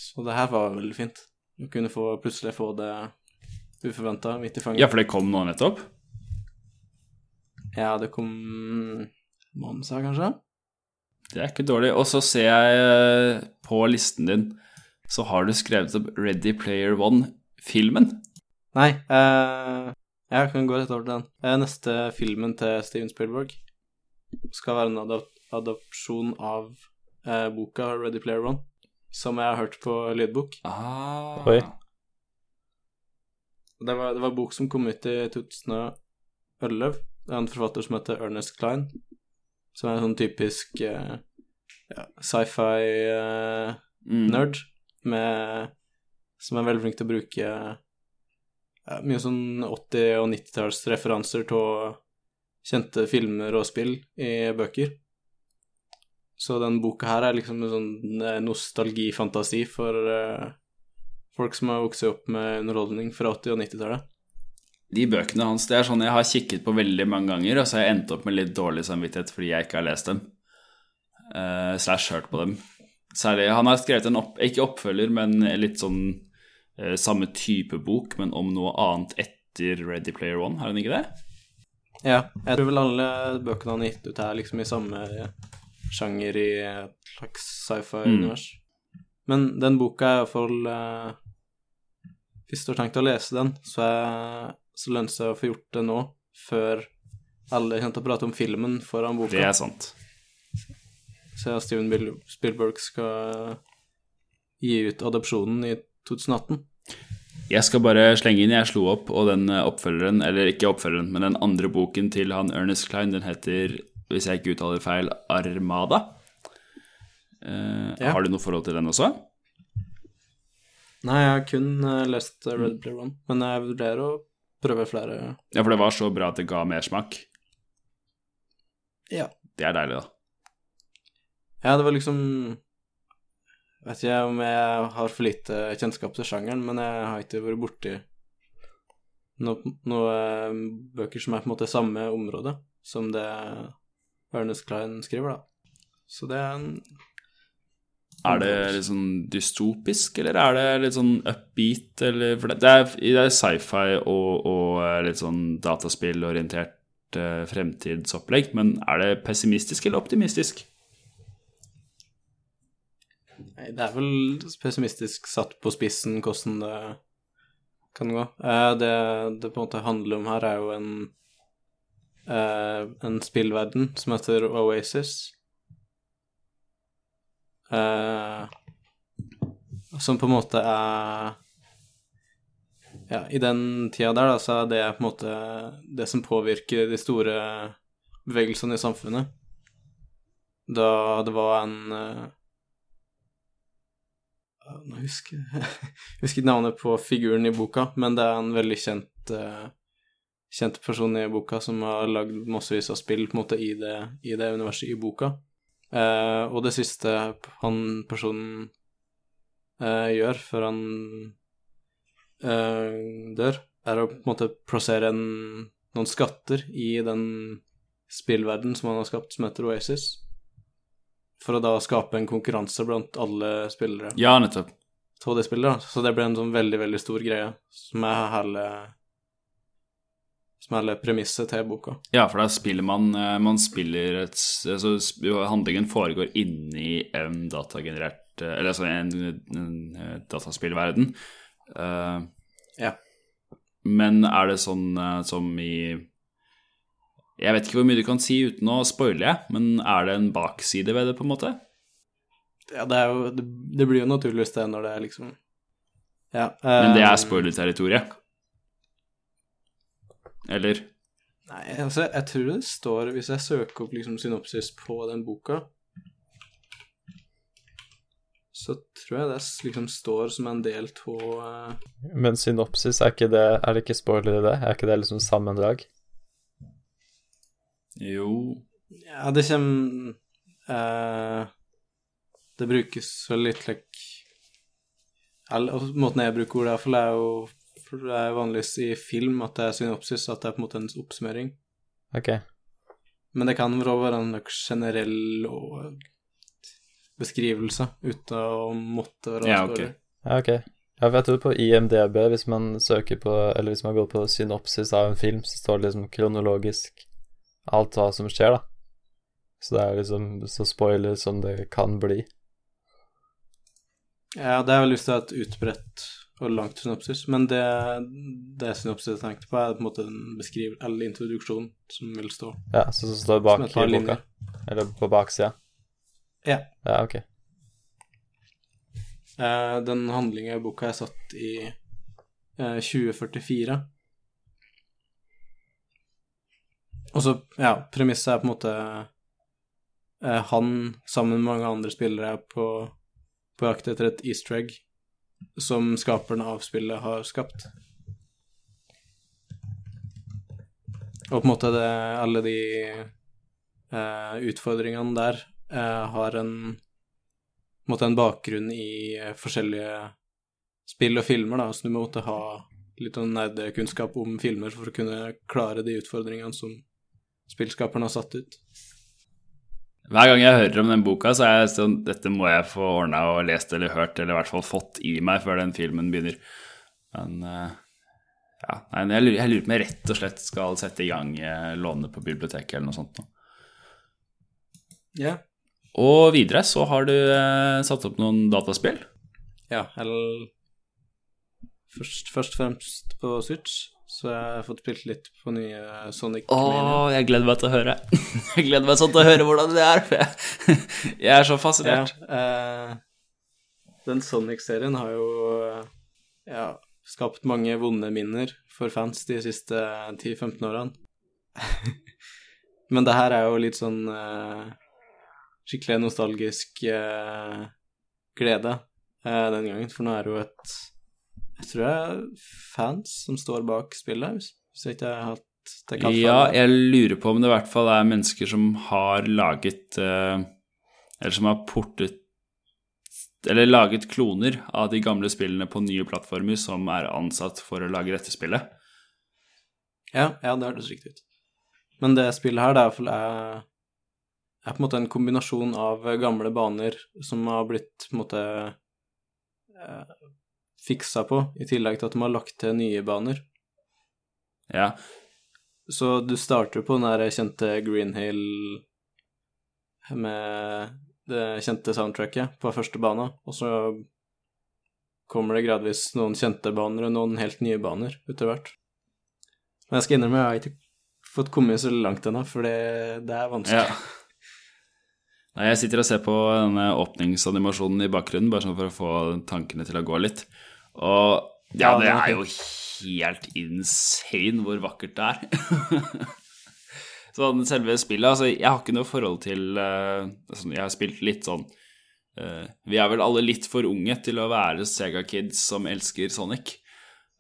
så det her var veldig fint. Å kunne få, plutselig få det uforventa, midt i fanget. Ja, for det kom nå nettopp? Ja, det kom siden, kanskje? Det er ikke dårlig. Og så ser jeg eh, på listen din, så har du skrevet opp Ready Player One filmen? Nei, uh, jeg kan gå rett over til den. Neste filmen til Steven Spielberg skal være en adop adopsjon av uh, boka Ready Player One, som jeg har hørt på lydbok. Ah. Oi. Det var, det var en bok som kom ut i 2011. Det er en forfatter som heter Ernest Klein, som er en sånn typisk uh, ja, sci-fi-nerd, Mm. med som er veldig flink til å bruke ja, mye sånn 80- og 90-tallsreferanser til kjente filmer og spill i bøker. Så den boka her er liksom en sånn eh, nostalgifantasi for uh, folk som har vokst opp med underholdning fra 80- og 90-tallet. De bøkene hans det er sånn jeg har kikket på veldig mange ganger, og så har jeg endt opp med litt dårlig samvittighet fordi jeg ikke har lest dem. Uh, slash hørt på dem. Særlig Han har skrevet en opp, ikke oppfølger, men litt sånn uh, samme type bok, men om noe annet etter Ready Player One, har han ikke det? Ja, jeg tror vel alle bøkene han har gitt ut er liksom i samme sjanger i et slags sci-fi-univers. Men den boka er iallfall uh, Hvis du har tenkt å lese den, så, er, så lønner det seg å få gjort det nå, før alle kommer til å prate om filmen foran boka. Det er sant. Så ja, Steven Spielberg skal gi ut adopsjonen i 2018. Jeg skal bare slenge inn, jeg slo opp, og den eh, oppfølgeren, eller ikke oppfølgeren, men den andre boken til han Ernest Klein, den heter, hvis jeg ikke uttaler feil, Armada. Uh, Ja. Har du noe forhold til den også? Nei, jeg har kun eh, lest Red Player One, men jeg vurderer å prøve flere. Ja, for det var så bra at det ga mersmak. Ja. Det er deilig, da. Ja, det var liksom Vet ikke om jeg har for lite kjennskap til sjangeren, men jeg har ikke vært borti noen noe eh, bøker som er på en måte samme område som det Ernest Klein skriver, da. Så det er en Er det litt sånn dystopisk, eller er det litt sånn upbeat, eller For det det er, er sci-fi og, og eh, litt sånn dataspillorientert eh, fremtidsopplegg, men er det pessimistisk eller optimistisk? Nei, det er vel pessimistisk satt på spissen hvordan det kan gå. Eh, det det på en måte handler om her, er jo en eh, en spillverden som heter Oasis. Eh, som på en måte er Ja, i den tida der, da, så er det på en måte det som påvirker de store bevegelsene i samfunnet. Da det var en uh, nå husker jeg husker navnet på figuren i boka, men det er en veldig kjent uh, kjent person i boka som har lagd massevis av spill på en måte i det, i det universet i boka. Eh, og det siste han personen uh, gjør før han uh, dør, er å på en måte plassere en, noen skatter i den spillverdenen som han har skapt, som heter Oasis for å da skape en konkurranse blant alle spillere Ja, nettopp. Så det ble en sånn veldig, veldig stor greie, som er hele Som er premisset til boka. Ja, for da spiller man eh, Man spiller et altså, Handlingen foregår inni en datagenerert eh, Eller altså en, en, eh, dataspillverden. Uh, Ja. Men er det sånn som i Jeg vet ikke hvor mye du kan si uten å spoile, jeg, men er det en bakside ved det, på en måte? Ja, det jo Det, det blir jo naturligvis det når det er liksom Ja. Men det er spoiler-territoriet? Eller? Nei, altså, jeg tror det står Hvis jeg søker opp liksom synopsis på den boka, så tror jeg det liksom står som en del av Men synopsis, er ikke det Er det ikke spoiler i det? Er ikke det liksom sammendrag? Jo Ja, det kommer eh, Det brukes vel litt like Eller måten jeg bruker ordet, iallfall, er jo for det er vanligvis i film at det er synopsis, at det er på en måte en oppsummering. Ok. Men det kan vel være en generell beskrivelse uten å måtte være Ja, okay. Ja, ok. Ja, for jeg tror på IMDb, hvis man søker på Eller hvis man går på synopsis av en film, så står det liksom kronologisk alt hva som skjer, da. Så det er liksom så spoiler som det kan bli. Ja, det er vel lyst til å ha et utbredt og langt synopsis. Men det, det synopsiset jeg tenkte på, er på en måte en beskriv eller introduksjon som vil stå Ja, så som står bak som i boka? Eller på baksida? Ja. Ja, ok. Eh, den handlinga i boka er satt i eh, 2044. Og så, ja, premisset er på en måte eh, han sammen med mange andre spillere er på, på jakt etter et easter egg som skaperen av spillet har skapt. Og på en måte det, alle de eh, utfordringene der eh, har en en måte en bakgrunn i eh, forskjellige spill og filmer, da, så du må måtte ha litt av nerdekunnskap om filmer for å kunne klare de utfordringene som spillskaperen har satt ut. Hver gang jeg hører om den boka, så er jeg sånn Dette må jeg få ordna og lest eller hørt, eller i hvert fall fått i meg før den filmen begynner. Men eh, ja, nei, jeg lurer, jeg lurer på om jeg rett og slett skal sette i gang eh, låne på biblioteket eller noe sånt. Ja. Og videre så har du eh, satt opp noen dataspill. Ja, eller først, først og fremst på Switch, så jeg har fått spilt litt på nye Sonic. Å, jeg gleder meg til å høre. jeg gleder meg sånn til å høre hvordan det er, for jeg, jeg er så Ja, fascinert. eh, den Sonic-serien har jo eh, ja, skapt mange vonde minner for fans de siste 10-15 årene. Men det her er jo litt sånn eh, skikkelig nostalgisk eh, glede eh, den gangen, for nå er det jo et Jeg tror det er fans som står bak spillet, hvis, jeg ikke har hatt det kalt Ja, jeg lurer på om det i hvert fall er mennesker som har laget eh, Eller som har portet Eller laget kloner av de gamle spillene på nye plattformer som er ansatt for å lage dette spillet. Ja, ja, det hørtes riktig ut. Men det spillet her, det er, i hvert fall- er, er på en måte en kombinasjon av gamle baner som har blitt på en måte eh, fiksa på, i tillegg til at de har lagt til nye baner. Ja, Så du starter på den der kjente Green Hill med det kjente soundtracket på første bana, og så kommer det gradvis noen kjente baner og noen helt nye baner utover hvert. Men jeg skal innrømme, jeg har ikke fått kommet så langt ennå, for det, det er vanskelig. Ja. Nei, jeg sitter og ser på denne åpningsanimasjonen i bakgrunnen, bare sånn for å få tankene til å gå litt. Og ja, det er jo helt insane hvor vakkert det er. sånn selve spillet, altså jeg har ikke noe forhold til uh, sånn, Jeg har spilt litt sånn uh, Vi er vel alle litt for unge til å være Sega-kids som elsker Sonic.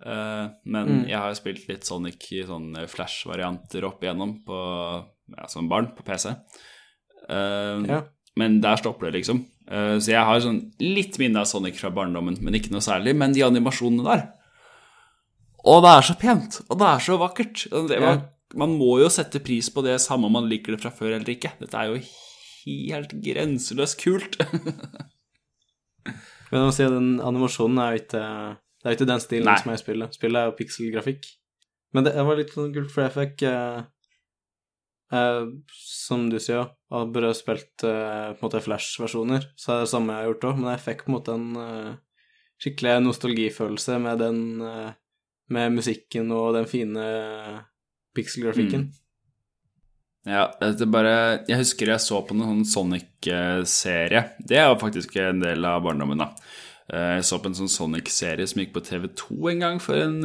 Uh, men Mm. jeg har spilt litt Sonic i sånne Flash-varianter opp igjennom på, ja, som barn på PC. Ja. Men der stopper det, liksom. Eh, så jeg har sånn litt minne av Sonic fra barndommen, men ikke noe særlig. Men de animasjonene der Og det er så pent! Og det er så vakkert! Det, man, man må jo sette pris på det samme om man liker det fra før eller ikke. Dette er jo helt grenseløst kult. Men må si den animasjonen er jo ikke Det er ikke den stilen Nei. som er i spillet. Spillet er jo pikselgrafikk. Men det, det var litt sånn kult, for jeg fikk eh, eh, Som du sier, har bare spilt uh, på en måte Flash-versjoner, så er det samme jeg har gjort òg, men jeg fikk på en måte en uh, skikkelig nostalgifølelse med den uh, Med musikken og den fine pikselgrafikken. Ja, det bare Jeg husker jeg så på noen sånn Sonic-serie. Det er jo faktisk en del av barndommen, da. Jeg så på en sånn Sonic-serie som gikk på TV2 en gang for en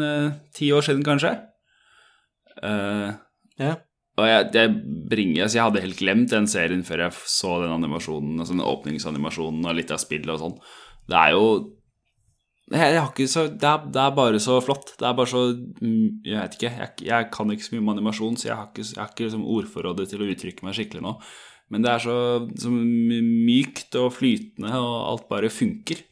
ti år siden, kanskje. Uh, Ja. Og jeg, jeg bringer altså Jeg hadde helt glemt den serien før jeg så den animasjonen, altså den åpningsanimasjonen og litt av spillet og sånn. Det er jo jeg, jeg har ikke så, det, er, det er bare så flott. Det er bare så mm, Jeg vet ikke. Jeg, jeg kan ikke så mye om animasjon, så jeg har ikke, jeg har ikke liksom ordforrådet til å uttrykke meg skikkelig nå. Men det er så, så mykt og flytende, og alt bare funker.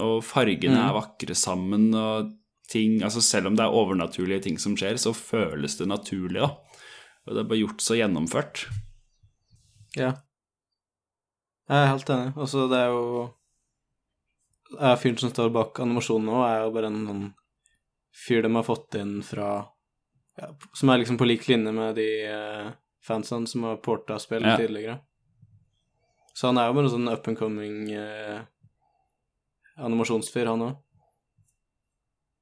Og fargene er vakre sammen, og ting Altså selv om det er overnaturlige ting som skjer, så føles det naturlig, da. Og det er bare gjort så gjennomført. Ja. Jeg er helt enig. Altså, det er jo ja, Fyren som står bak animasjonen nå, er jo bare en sånn fyr de har fått inn fra ja, Som er liksom på lik linje med de eh, fansene som har porta spill Ja. tidligere. Så han er jo bare en sånn up and coming eh, animasjonsfyr, han òg.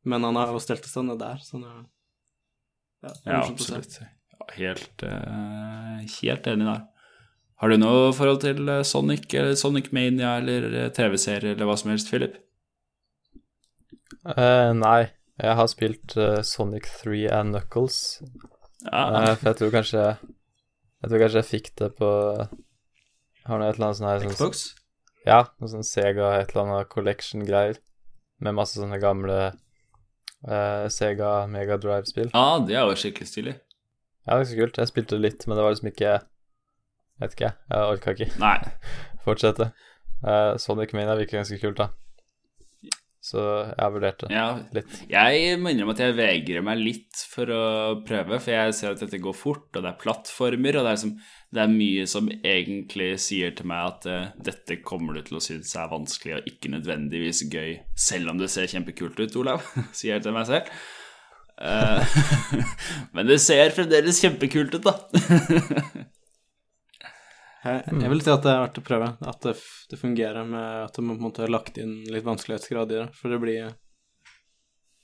Men han har jo stelt i stand det der, så han ja, er Ja, se. absolutt. Helt, eh, helt enig der. Har du noe forhold til eh, Sonic eller Sonic Mania eller eh, TV-serie eller hva som helst, Philip? Uh, nei, jeg har spilt uh, Sonic 3 and Knuckles. Ja, Uh, for jeg tror kanskje Jeg tror kanskje jeg fikk det på Har noe et eller annet sånn her sånn, Xbox? Ja, noe sånn Sega et eller annet collection-greier. Med masse sånne gamle Sega Mega Drive-spill. Ja, det er jo skikkelig stilig. Ja, det er så kult. Jeg spilte litt, men det var liksom ikke Vet ikke, jeg orka ikke Nei. fortsette. Uh, Sonic Mania virker ganske kult, da. Så jeg har vurdert det Ja, litt. jeg må innrømme at jeg vegrer meg litt for å prøve, for jeg ser at dette går fort, og det er plattformer, og det er, som, det er mye som egentlig sier til meg at uh, dette kommer du til å synes er vanskelig og ikke nødvendigvis gøy, selv om det ser kjempekult ut, Olav, sier jeg til meg selv. Eh, men det ser fremdeles kjempekult ut, da. Jeg, vil si at det er verdt å prøve. At det, det fungerer med at man på en måte har lagt inn litt vanskelighetsgrad i det. For det blir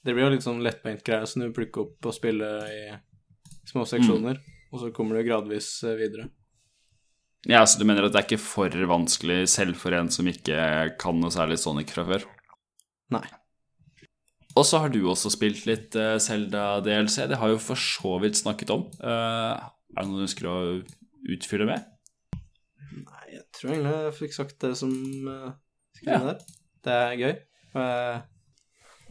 Det blir jo litt sånn lettbeint-greie som du plukker opp og spiller i små seksjoner, og så kommer du gradvis eh, videre. Ja, så du mener at det er ikke for vanskelig selv for en som ikke kan noe særlig Sonic fra før? Nei. Og så har du også spilt litt eh, Zelda DLC. Det har jo for så vidt snakket om. Eh, er det noe du ønsker å utfylle med? Nei, jeg tror egentlig jeg fikk sagt det som uh, Ja. der. Det er gøy. Eh,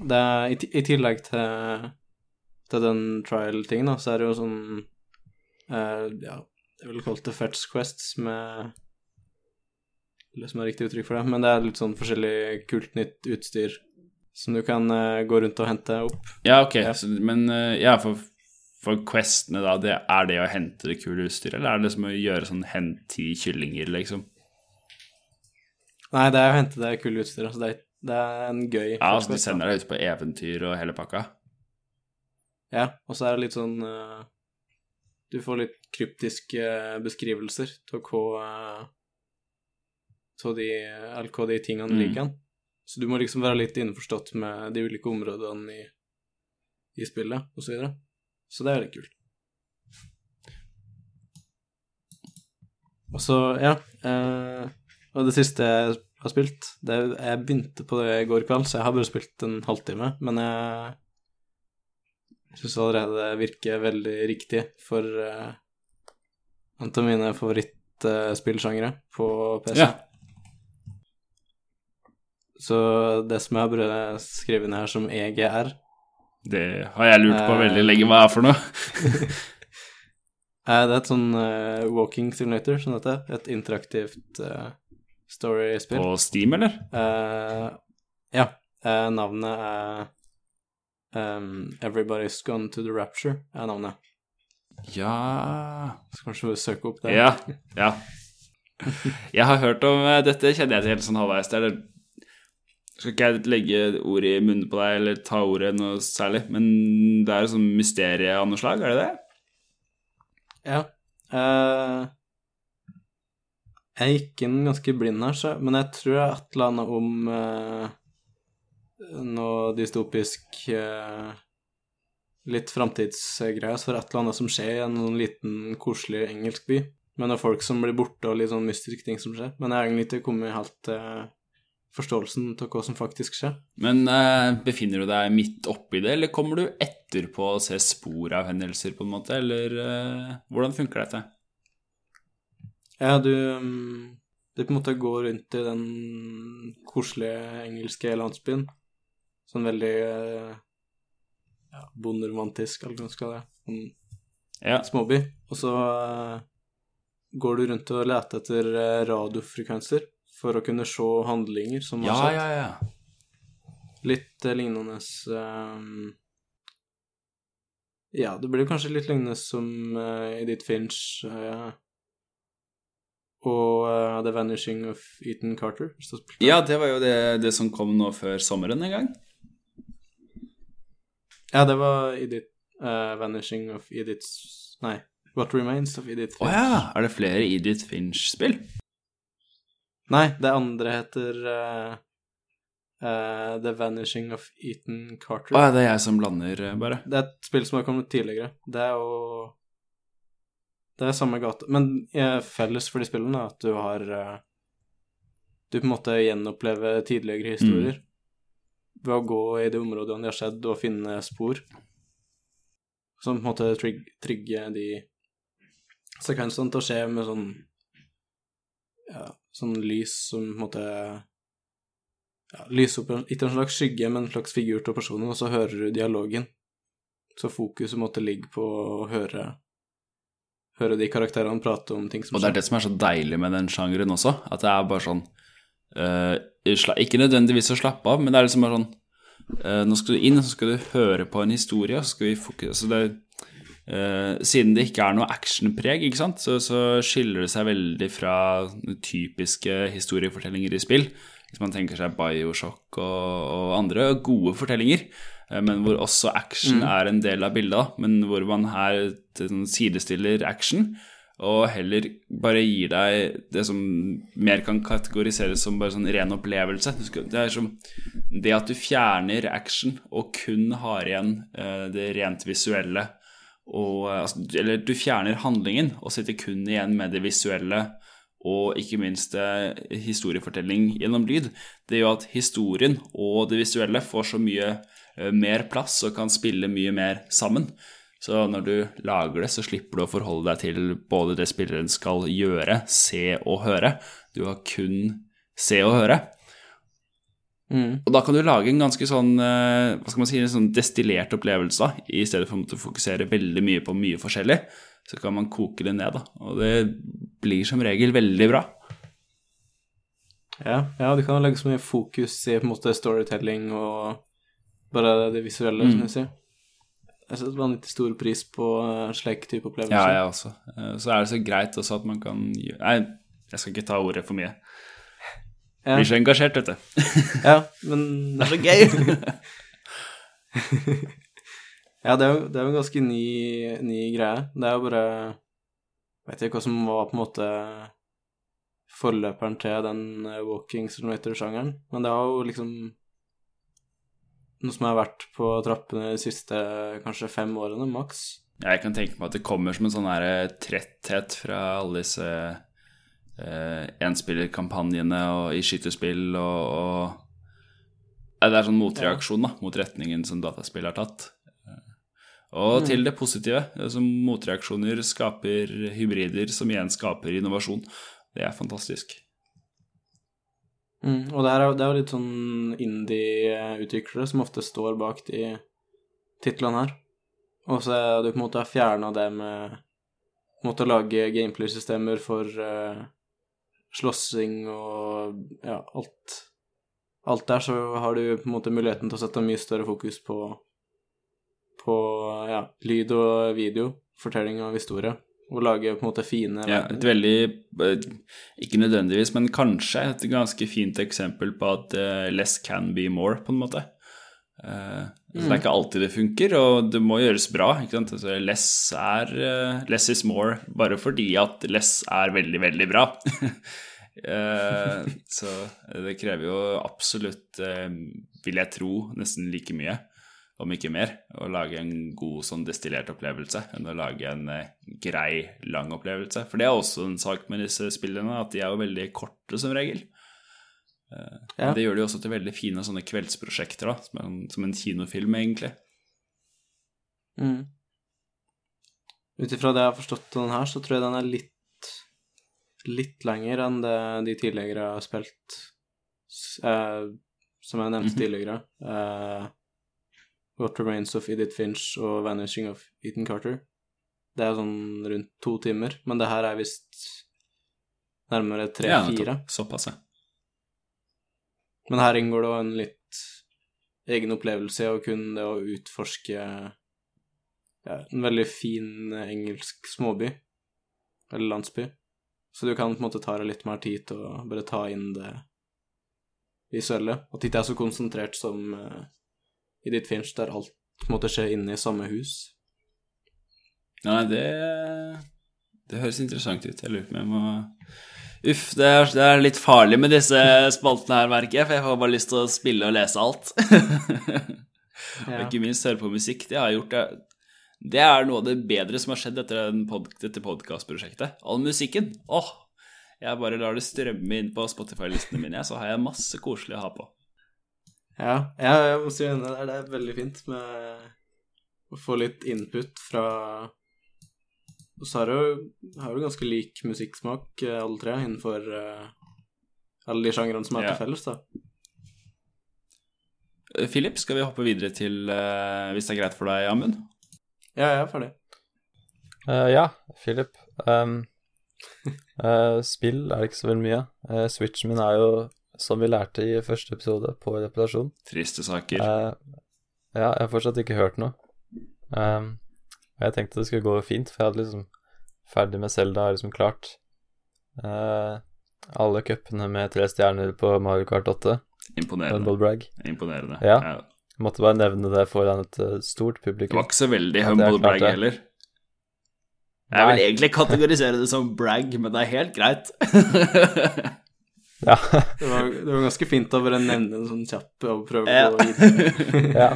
det er, i, tillegg til, til den trial-tingen, da, så er det jo sånn eh, Ja, jeg ville kalt det fetch quests med Eller som er riktig uttrykk for det, men det er litt sånn forskjellig kult nytt utstyr som du kan uh, gå rundt og hente opp. Ja, ok, Ja. Så, men uh, ja, for, for questene, da, det, er det å hente det kule utstyret, eller er det som å gjøre sånn hent ti kyllinger, liksom? Nei, det er å hente det kule utstyret. Altså det, det er en gøy Ja, altså de sender deg ut på eventyr og hele pakka? Ja, og så er det litt sånn uh, Du får litt kryptiske beskrivelser til hva eh, de, de tingene Mm. liker. Så du må liksom være litt innforstått med de ulike områdene i, i spillet, og så videre. Så det er litt kult. Og så, ja eh, Og det siste jeg har spilt det, Jeg begynte på det i går kveld, så jeg har bare spilt en halvtime, men jeg syns allerede det virker veldig riktig for eh, en av mine favorittspillsjangere på PC. Ja. Så det som jeg har bare skrevet ned her som EGR Det har jeg lurt på veldig lenge hva er for noe. eh, Det er et sånn uh, walking simulator, som dette. Et interaktivt uh, storyspill. På Steam, eller? Uh, ja. navnet er um, Everybody's Gone to the Rapture, er navnet. Ja Skal kanskje søke opp det. Ja. ja. Jeg har hørt om dette, kjenner jeg til sånn halvveis. Det er det skal ikke jeg legge ord i munnen på deg eller ta ordet noe særlig, men det er et sånt mysterie av noe slag, er det det? Ja. Uh, jeg gikk inn ganske blind her, så, men jeg tror det er et eller annet om uh, noe dystopisk uh, Litt framtidsgreier, så det er et eller annet som skjer i en sånn liten, koselig engelsk by. Med noen folk som blir borte, og litt sånn mystiske ting som skjer. Men jeg har egentlig ikke kommet helt til forståelsen av hva som faktisk skjer. Men eh, befinner du deg midt oppi det, eller kommer du etterpå og ser spor av hendelser, på en måte, eller eh, hvordan funker dette? Ja, du mm, Du på en måte går rundt i den koselige engelske landsbyen. Sånn veldig eh, ja, bonderomantisk, eller hva man skal det. Sånn Ja. småby. Og så eh, går du rundt og leter etter eh, radiofrekvenser for å kunne se handlinger som Ja, har skjedd. ja, ja. ja. Litt eh, lignende eh, Ja, det blir kanskje litt lignende som uh, Edith Finch eh, og uh, The Vanishing of Ethan Carter. Ja, det var jo det, det som kom nå før sommeren en gang. Ja, det var Edith eh, Vanishing of Ediths Nei, What Remains of Edith Å Finch. ja, er det flere Edith Finch-spill? Nei, det andre heter uh, uh, The Vanishing of Ethan Carter. Å, det er jeg som blander, eh, bare. Det er et spill som har kommet tidligere. Det er jo Det er samme gate. Men felles for de spillene er at du har uh, Du på en måte gjenopplever tidligere historier ved å gå i de områdene de har skjedd, og finne spor. Som på en måte trig trigger de sekvensene til å skje med sånn Ja, sånn lys som på en måte ja, lyser opp ikke en slags skygge, men en slags figur til personen, og så hører du dialogen. Så fokuset måtte ligge på å høre Høre de karakterene prate om ting som skjer. Og det er det som er så deilig med den sjangeren også, at det er bare sånn uh, Ikke nødvendigvis å slappe av, men det er liksom bare sånn uh, Nå skal du inn, så skal du høre på en historie, så skal vi fokusere så det, eh, Siden det ikke er noe actionpreg, ikke sant, så, så skiller det seg veldig fra typiske historiefortellinger i spill. Hvis man tenker seg Bioshock og, og andre gode fortellinger, eh, men hvor også action er en del av bildet, men hvor man her sånn sidestiller action og heller bare gir deg det som mer kan kategoriseres som bare sånn ren opplevelse. Det er som det at du fjerner action og kun har igjen eh, det rent visuelle og eh, altså, Eller du fjerner handlingen og sitter kun igjen med det visuelle og ikke minst eh, historiefortelling gjennom lyd. Det gjør at historien og det visuelle får så mye eh, mer plass og kan spille mye mer sammen. Så når du lager det, så slipper du å forholde deg til både det spilleren skal gjøre, se og høre. Du har kun se og høre. Mm. Og da kan du lage en ganske sånn, eh, hva skal man si, en sånn destillert opplevelse, da. I stedet for å fokusere veldig mye på mye forskjellig, så kan man koke det ned, da. Og det blir som regel veldig bra. Ja, ja, du kan legge så mye fokus i på en måte storytelling og bare det visuelle, Mm. som jeg sier. Jeg setter vanvittig stor pris på En slik type opplevelse. Ja, jeg også. Eh, Så er det så greit også at man kan Nei, jeg skal ikke ta ordet for mye. Ja. Blir så engasjert, vet du. Ja, men Det er så gøy! Ja, det er jo, det er jo en ganske ny, ny greie. Det er jo bare Vet ikke hva som var på en måte forløperen til den eh, walking simulator-sjangeren, men det har jo liksom noe som har vært på trappene de siste kanskje fem årene, maks. Jeg kan tenke meg at det kommer som en sånn her eh, tretthet fra alle disse eh, enspillerkampanjene og i skytespill og, og Det er sånn motreaksjon da, mot retningen som dataspill har tatt. Og Og til det positive. Altså, motreaksjoner skaper hybrider, som igjen skaper innovasjon. Det er fantastisk. Mm, og det er, jo- det er jo litt sånn indie-utviklere som ofte står bak de titlene her. Og så du på en måte fjerna det med å måtte lage gameplay-systemer for eh, slåssing og ja, alt. Alt der så har du på en måte muligheten til å sette mye større fokus på på ja, lyd og video, fortelling av historie, og lage på en måte fine Ja, et veldig eh, Ikke nødvendigvis, men kanskje et ganske fint eksempel på at eh, less can be more, på en måte. Eh, så Det er ikke alltid det funker, og det må gjøres bra. Altså, less er eh, Less is more bare fordi at less er veldig, veldig bra. Eh, så det krever jo absolutt, eh, vil jeg tro, nesten like mye, om ikke mer, å lage en god sånn destillert opplevelse enn å lage en grei, lang opplevelse. For det er også en sak med disse spillene, at de er jo veldig korte som regel. Eh, Ja. Det gjør det jo også til veldig fine sånne kveldsprosjekter, da, som en, som en kinofilm, egentlig. Mm. Ut ifra det jeg har forstått den her, så tror jeg den er litt litt lenger enn det de tidligere har spilt, eh, som jeg nevnte Mhm. tidligere. Eh, What Remains of Edith Finch og Vanishing of Ethan Carter. Det er sånn rundt to timer, men det her er visst nærmere tre-fire. Ja, Såpass, ja. Men her inngår det også en litt egen opplevelse og kun det å utforske ja, en veldig fin engelsk småby, eller landsby. Så du kan på en måte ta deg litt mer tid til å bare ta inn det visuelle. At det ikke er så konsentrert som uh, i ditt Finch, der alt på en måte skjer inne i samme hus. Nei, det Det høres interessant ut. Jeg lurer på om jeg må Uff, det er, det er litt farlig med disse spaltene her, merker jeg, for jeg har bare lyst til å spille og lese alt. Og ikke minst høre på musikk. Det har jeg gjort. Det, det er noe av det bedre som har skjedd etter den pod, dette podkastprosjektet. All musikken. Åh! Jeg bare lar det strømme inn på Spotify-listene mine, så har jeg masse koselig å ha på. Ja, ja, jeg må si. Det er veldig fint med å få litt input fra Og så har du har jo ganske lik musikksmak, eh, alle tre, innenfor uh, alle de sjangrene som er yeah. til felles, da. Eh, Philip, skal vi hoppe videre til, uh, hvis det er greit for deg, Amund? Ja, jeg er ferdig. Uh, ja, Philip. Um, eh, spill er det ikke så veldig mye. Uh, Switchen min er jo, som vi lærte i første episode, på reparasjon. Triste saker. Eh, ja, jeg har fortsatt ikke hørt noe. Um, og jeg tenkte det skulle gå fint, for jeg hadde liksom ferdig med Zelda, har liksom klart eh, alle cupene med tre stjerner på Mario Kart 8. Imponerende. Imponerende. Ja. Ja. Måtte bare nevne det foran et stort publikum. Det var ikke så veldig humble brag heller. Jeg vil Nei. egentlig kategorisere det som brag, men det er helt greit. Ja. Det var, det var ganske fint å bare nevne en sånn kjapp og prøve Ja. å gå videre. ja.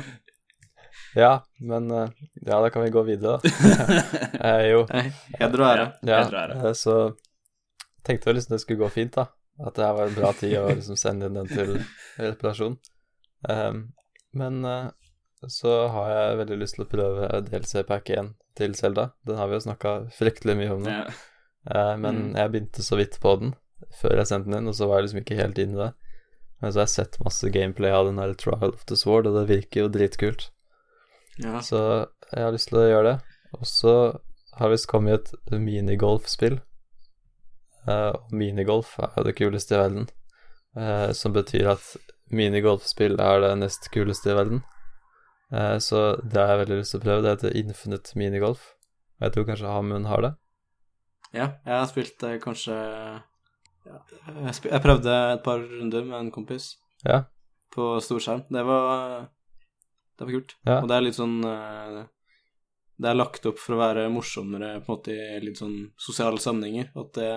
Ja, men eh, Ja, da kan vi gå videre, da. Eh, jo, Heder og ære. ja, eh, så tenkte jeg liksom det skulle gå fint, da. At det her var en bra tid å liksom sende inn den til reparasjon. Um, men uh, så har jeg veldig lyst til å prøve DLC pack 1 til Selda. Den har vi jo snakka fryktelig mye om nå. Ja. Uh, men Mm. jeg begynte så vidt på den før jeg sendte den inn, og så var jeg liksom ikke helt inne i det. Men så har jeg sett masse gameplay av den der Trial of the Sword, og det virker jo dritkult. Ja. Så jeg har lyst til å gjøre det. Og så har visst kommet et minigolfspill. Og minigolf er jo det kuleste i verden. Uh, som betyr at minigolfspill er det nest kuleste i verden. Uh, så det har jeg veldig lyst til å prøve. Det heter Infinite Minigolf. Jeg tror kanskje Hamund har det. ja, jeg har spilt eh, kanskje ja, jeg, jeg prøvde et par runder med en kompis Ja. på storskjerm. Det var Det var kult. Ja. Og det er litt sånn eh, Det er lagt opp for å være morsommere på en måte i litt sånn sosiale sammenhenger. At det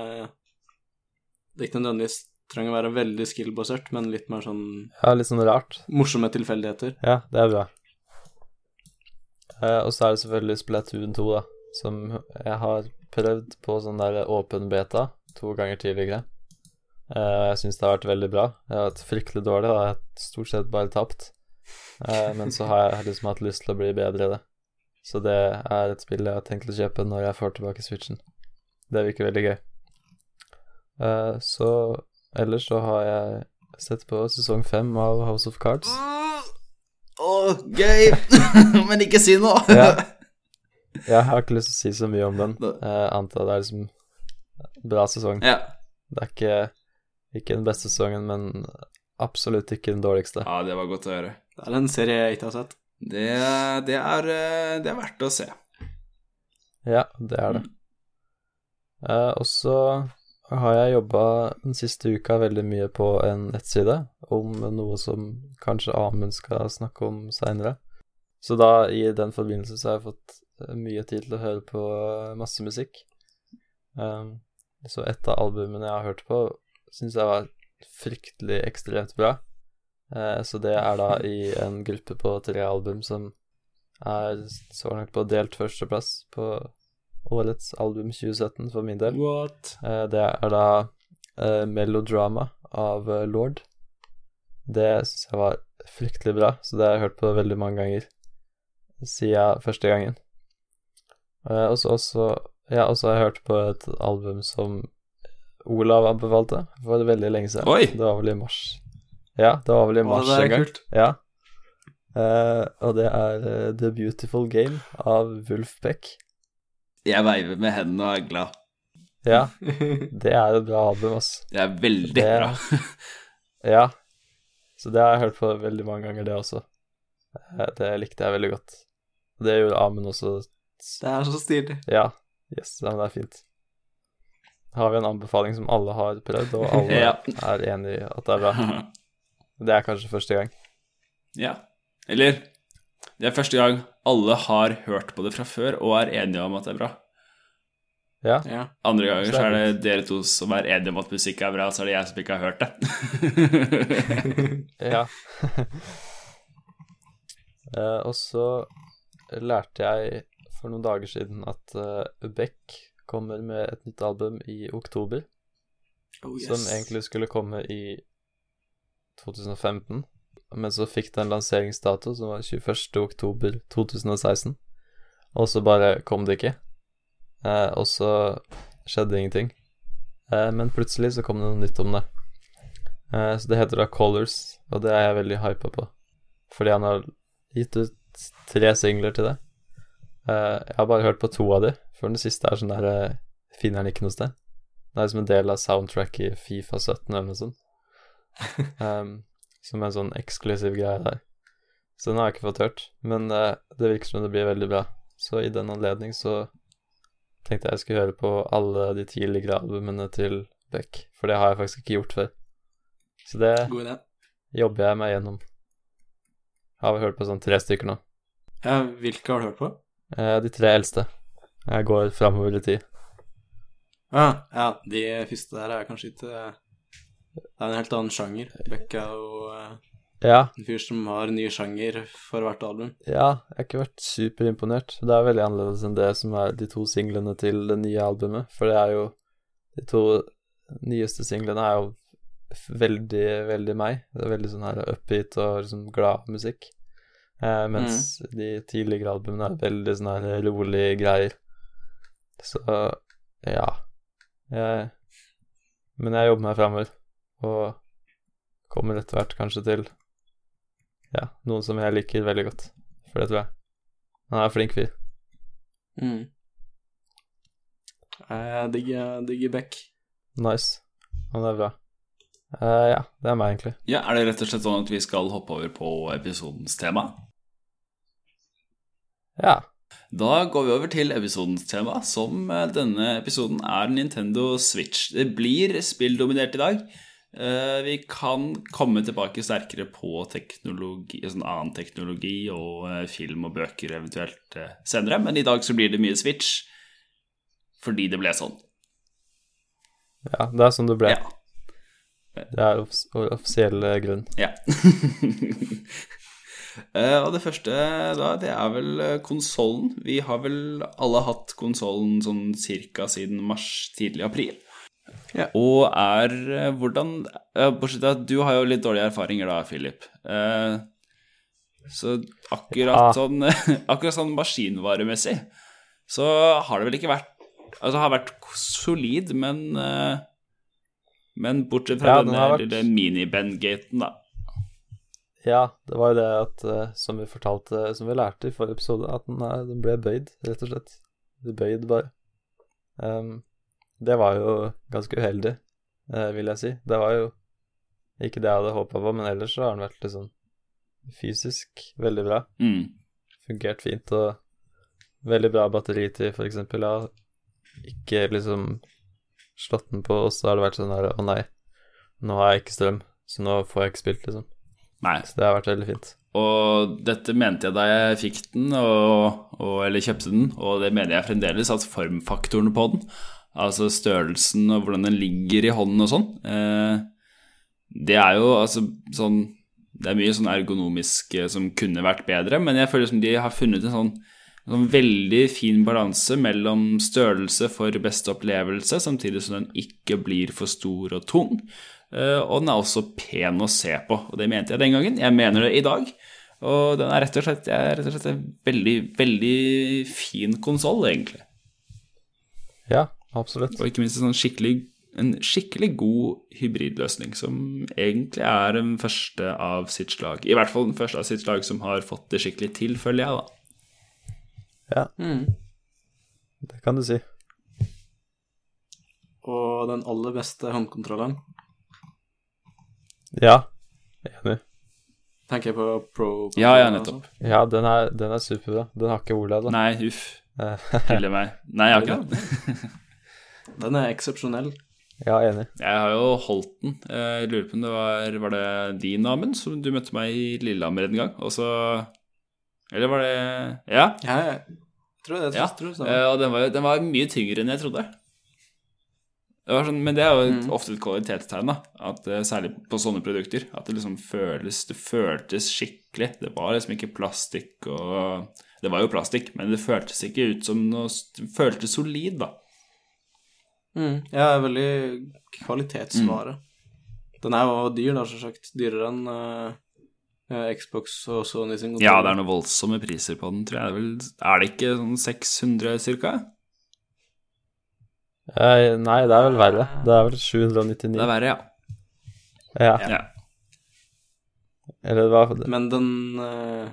Det ikke nødvendigvis trenger å være veldig skill-basert, men litt mer sånn Ja, litt sånn rart. morsomme tilfeldigheter. Ja, det er bra. Eh, og så er det selvfølgelig Splatoon 2, da, som jeg har prøvd på sånn der åpen beta to ganger tidligere. Eh, jeg syns det har vært veldig bra. Jeg har vært fryktelig dårlig, da. Jeg har stort sett bare tapt. Eh, men så har jeg liksom hatt lyst til å bli bedre i det. Så det er et spill jeg har tenkt å kjøpe når jeg får tilbake Switchen. Det virker veldig gøy. Uh, så ellers så har jeg sett på sesong fem av House of Cards. Å, gøy! Men ikke si noe! Ja. Jeg har ikke lyst til å si så mye om den, uh, annet at det er liksom bra sesong. Ja. Det er ikke, ikke den beste sesongen, men absolutt ikke den dårligste. ja, det var godt å høre. Det er en serie jeg ikke har sett. Det, det, er, eh, det er verdt å se. Ja, det er det. Eh, og så har jeg jobba den siste uka veldig mye på en nettside om noe som kanskje Amund skal snakke om seinere. Så da, i den forbindelse, så har jeg fått eh, mye tid til å høre på eh, masse musikk. Um, så et av albumene jeg har hørt på, syns jeg var fryktelig ekstremt bra. Eh, så det er da i en gruppe på tre album som er så langt på delt førsteplass på årets album 2017 for min del. What? Eh, det er da eh, Melodrama av Lord. Det syns jeg var fryktelig bra, så det har jeg hørt på veldig mange ganger siden første gangen. Og så også Ja, og så har jeg hørt på et album som Olav anbefalte for veldig lenge siden. Oi! Det var vel i mars. Ja, det var vel i mars en gang. kult. Ja. Uh, og det er uh, The Beautiful Game av Wolfbeck. Jeg veiver med hendene og er glad. Ja, det er et bra album, ass. Det er veldig Det- bra. Ja. Så det har jeg hørt på veldig mange ganger, det også. Eh, Det likte jeg veldig godt. Det gjorde Amund også. Det er så stilig. Ja. Yes, ja, men det er fint. Har vi en anbefaling som alle har prøvd, og alle Ja. er enig i at det er bra. Det er kanskje første gang. ja. Eller det er første gang alle har hørt på det fra før og er enige om at det er bra. Ja. Ja. Andre ganger så er det dere to som er enige om at musikk er bra, så er det jeg som ikke har hørt det. Ja. uh, og så lærte jeg for noen dager siden at uh, Beck kommer med et nytt album i oktober, Oh, yes. som egentlig skulle komme i 2015, men så fikk den en lanseringsdato som var 21. oktober 2016, og så bare kom det ikke. Eh, og så skjedde ingenting. Eh, men plutselig så kom det noe nytt om det. Eh, så det heter da Colors, og det er jeg veldig hypa på. Fordi han har gitt ut tre singler til det. Eh, jeg har bare hørt på to av de, for den siste er sånn der eh, Finner den ikke noe sted. Det er som en del av soundtrack i Fifa 17 eller noe sånt. Um, som en sånn eksklusiv greie der. Så den har jeg ikke fått hørt, men uh, det virker som det blir veldig bra. Så i den anledning så tenkte jeg jeg skulle høre på alle de tidligere albumene til Beck, for det har jeg faktisk ikke gjort før. Så det jobber jeg meg gjennom. Jeg har hørt på sånn tre stykker nå. Ja, hvilke har du hørt på? Eh, de tre eldste. Jeg går framover i tid. Ah, ja, de første der er kanskje ikke Det er en helt annen sjanger. Beck er jo eh, Ja, en fyr som har ny sjanger for hvert album. ja, jeg har ikke vært superimponert. Det er veldig annerledes enn det som er de to singlene til det nye albumet, for det er jo De to nyeste singlene er jo veldig, veldig meg. Det er veldig sånn her upbeat og liksom glad musikk. Eh, mens de tidligere albumene er veldig sånn her rolige greier. Så ja. Jeg, men jeg jobber meg framover, og kommer etter hvert kanskje til ja, noen som jeg liker veldig godt. For det tror jeg. Han er en flink fyr. Mm. Jeg digger, digger Beck. Nice. Han er bra. Uh, ja, det er meg, egentlig. Ja, Er det rett og slett sånn at vi skal hoppe over på episodens tema? Ja. Da går vi over til episodens tema, som eh, denne episoden er Nintendo Switch. Det blir spilldominert i dag. Eh, Vi kan komme tilbake sterkere på teknologi, sånn annen teknologi og eh, film og bøker eventuelt eh, senere, men i dag så blir det mye Switch fordi det ble sånn. ja, det er sånn det ble. Ja. Det er offis offisiell grunn. Ja. Uh, og det første da, det er vel konsollen. Vi har vel alle hatt konsollen sånn cirka siden mars, tidlig april. Ja. Og er eh, hvordan Bortsett fra at du har jo litt dårlige erfaringer da, Philip. Eh, så akkurat sånn Akkurat sånn maskinvaremessig så har det vel ikke vært Altså det har vært solid, men eh, Men bortsett fra Ja, den denne vært- lille mini-Ben-gaten, da. Ja, det var jo det at, som vi fortalte, som vi lærte i forrige episode, at den, den ble bøyd, rett og slett. Bøyd, bare. Ehm, det var jo ganske uheldig, eh, vil jeg si. Det var jo ikke det jeg hadde håpa på, men ellers så har den vært sånn fysisk veldig bra. Mm. Fungert fint, og veldig bra batteritid, for eksempel. Har ikke liksom slått den på, og så har det vært sånn her Å nei, nå har jeg ikke strøm, så nå får jeg ikke spilt, liksom. Nei. Så det har vært veldig fint. Og dette mente jeg da jeg fikk den, og, og, eller kjøpte den, og det mener jeg fremdeles, at formfaktoren på den, altså størrelsen og hvordan den ligger i hånden og sånn, eh, det er jo altså sånn Det er mye sånn ergonomisk eh, som kunne vært bedre, men jeg føler som de har funnet en sånn, en sånn veldig fin balanse mellom størrelse for beste opplevelse, samtidig som den ikke blir for stor og tung. Eh, og den er også pen å se på, og det mente jeg den gangen. Jeg mener det i dag. Og den er rett og slett, rett og slett en veldig, veldig fin konsoll, egentlig. Ja, absolutt. Og ikke minst en, sånn skikkelig, en skikkelig god hybridløsning, som egentlig er den første av sitt slag. I hvert fall den første av sitt slag som har fått det skikkelig til, føler jeg, da. Ja, Mm. det kan du si. Og den aller beste håndkontrolleren Ja, enig. tenker jeg på pro. Ja, ja, nettopp. Ja, den er, den er superbra. Den har ikke Olav, da. Nei, uff. Eh, meg. Nei, jeg har ikke det. Den er eksepsjonell. ja, enig. Jeg har jo holdt den. Jeg lurer på om det var Var det din, Amund, som du møtte meg i Lillehammer en gang? Og så Eller var det Ja? Jeg, jeg Tror jeg det. Ja, tror det eh, og den var, den var mye tyngre enn jeg trodde. Det var sånn, men det er jo et, Mm. ofte et kvalitetstegn, da. At, eh, særlig på sånne produkter. At det liksom føles Det føltes skikkelig. Det var liksom ikke plastikk og Det var jo plastikk, men det føltes ikke ut som noe Det føltes solid, da. Mm. Ja, veldig kvalitetsvare. Mm. Den er jo dyr, da, selvsagt. Dyrere enn eh, Xbox og Sony sin kontroll. Ja, det er noen voldsomme priser på den, tror jeg. Det er, vel, er det ikke sånn 600 cirka? Eh, nei, det er vel verre. Det er vel 799. Det er verre, ja. Ja. ja. Eller det Men den uh,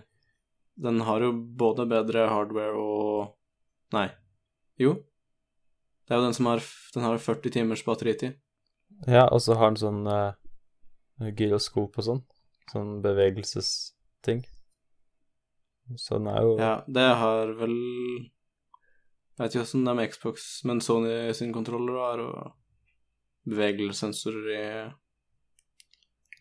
Den har jo både bedre hardware og Nei. Jo. Det er jo den som har Den har 40 timers batteritid. Ja, og så har den sånn uh, gyroskop og sånn. Sånn bevegelsesting. Så den er jo Ja, det har vel Jeg vet ikke åssen det er med Xbox, men Sony sin kontroller har jo bevegelsessensorer i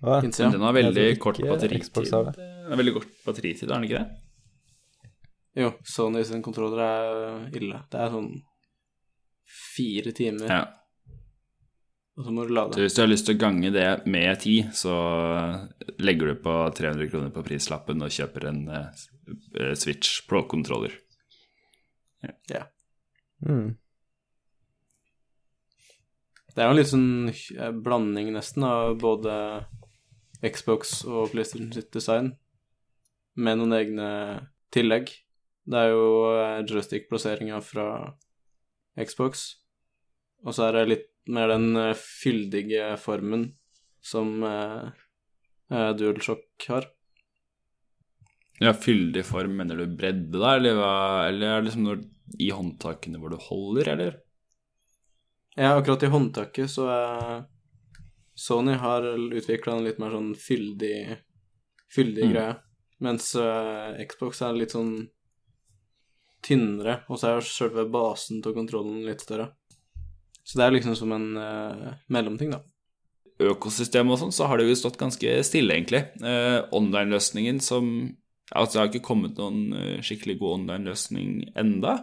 ja. innsida. Den har veldig kort batteritid. Den har veldig kort batteritid, er den ikke det? Jo, Sony sin kontroller er ille. Det er sånn fire timer, Ja. og så må du Så lade. hvis du har lyst til å gange det med ti, så legger du på 300 kroner på prislappen og kjøper en uh, Switch Pro-kontroller. Mm. Det er jo en litt sånn eh, blanding nesten av både Xbox og PlayStation sitt design, med noen egne tillegg. Det er jo joystick-plasseringa fra Xbox, og så er det litt mer den eh, fyldige formen som eh, eh, DualShock har. Ja, fyldig form, mener du bredde da, eller, eller er det liksom når, i håndtakene hvor du holder, eller? Ja, akkurat i håndtaket så er Sony har utvikla en litt mer sånn fyldig, fyldig Mm. greie, mens uh, Xbox er litt sånn tynnere, og så er selve basen til kontrollen litt større. Så det er liksom som en uh, mellomting, da. Økosystem og sånn, så har det jo stått ganske stille, egentlig. Uh, Online-løsningen som Altså, det har ikke kommet noen eh, skikkelig god online-løsning enda.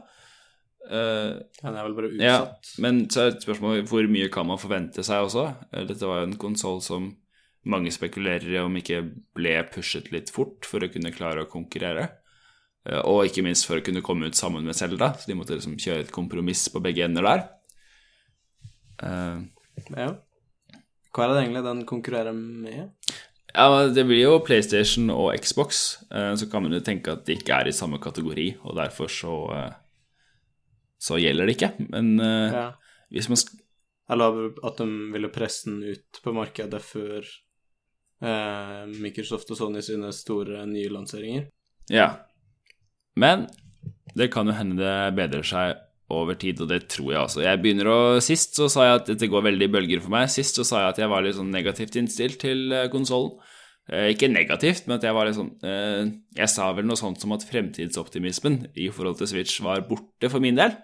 Uh, Den er vel bare Ja, utsatt. men så er det et spørsmål hvor mye kan man forvente seg også? Dette var jo en konsoll som mange spekulerer i om ikke ble pushet litt fort for å kunne klare å konkurrere. Eh, Og ikke minst for å kunne komme ut sammen med Selda, så de måtte liksom kjøre et kompromiss på begge ender der. Uh, Ja. Hva er det egentlig den konkurrerer med? Ja, Det blir jo PlayStation og Xbox, eh, så kan man jo tenke at de ikke er i samme kategori, og derfor så så gjelder det ikke. Men Ja. hvis man Eller at de ville presse den ut på markedet før eh, Microsoft og Sony sine store nye lanseringer. Ja. Men det kan jo hende det bedrer seg over tid, og det tror jeg også. Jeg begynner å Sist så sa jeg at dette går veldig i bølger for meg. Sist så sa jeg at jeg var litt sånn negativt innstilt til konsollen. Eh, ikke negativt, men at jeg var litt sånn eh, Jeg sa vel noe sånt som at fremtidsoptimismen i forhold til Switch var borte for min del.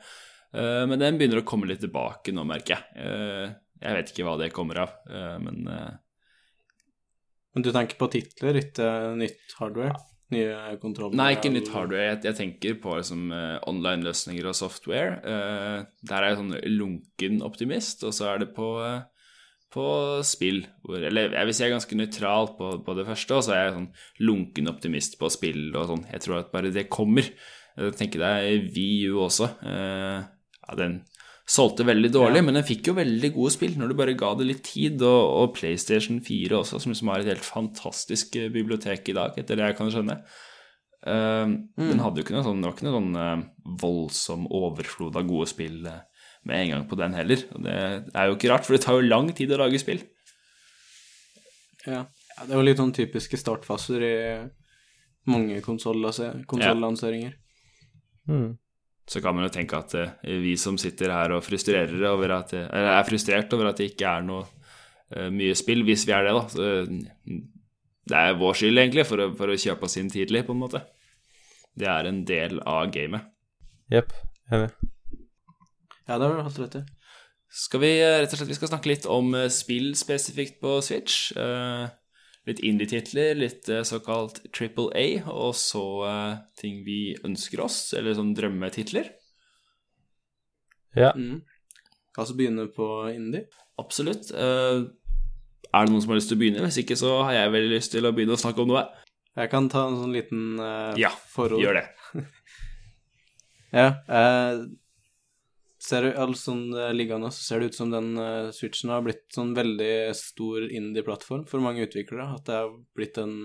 Eh, men den begynner å komme litt tilbake nå, merker jeg. Eh, jeg vet ikke hva det kommer av, eh, men eh, Men du tenker på titler, ikke nytt hardware? Nye kontroller? Nei, ikke nytt hardware. Jeg, jeg tenker på liksom, eh, online-løsninger og software. Uh, der er jeg sånn lunken optimist, og så er det på, uh, på spill. Hvor, eller jeg vil si jeg er ganske nøytral på, på det første, og så er jeg sånn lunken optimist på spill og sånn. Jeg tror at bare det kommer. Jeg tenker deg VU også. Uh, ja, den solgte veldig dårlig, Ja. men den fikk jo veldig gode spill når du bare ga det litt tid, og, og PlayStation 4 også, som liksom har et helt fantastisk eh, bibliotek i dag, etter det jeg kan skjønne. Eh, Den hadde jo ikke noe sånn, det var ikke noe sånn eh, voldsom overflod av gode spill eh, med en gang på den heller. Og det er jo ikke rart, for det tar jo lang tid å lage spill. Ja. ja, det er jo litt sånn typiske startfaser i mange konsollanseringer. Mm. Så kan man jo tenke at eh, vi som sitter her og frustrerer over at, eh, eller er frustrert over at det ikke er noe eh, mye spill, hvis vi er det, da. Så, eh, det er vår skyld, egentlig, for å, for å kjøpe oss inn tidlig, på en måte. Det er en del av gamet. Jepp. Enig. Ja, det har du helt rett i. Skal vi rett og slett vi skal snakke litt om spill spesifikt på Switch. Eh, litt indie-titler, litt eh, såkalt Triple A, og så eh, ting vi ønsker oss, eller sånn drømmetitler. Ja. Mm. Kan altså begynne på indie. Absolutt. Eh, er det noen som har lyst til å begynne? Hvis ikke, så har jeg veldig lyst til å begynne å snakke om noe. Jeg kan ta en sånn liten uh, Ja, forord. Gjør det. Ja. eh, ser eh, liggende, så ser det ut som den uh, switchen har blitt sånn veldig stor indie-plattform for mange utviklere. At det har blitt en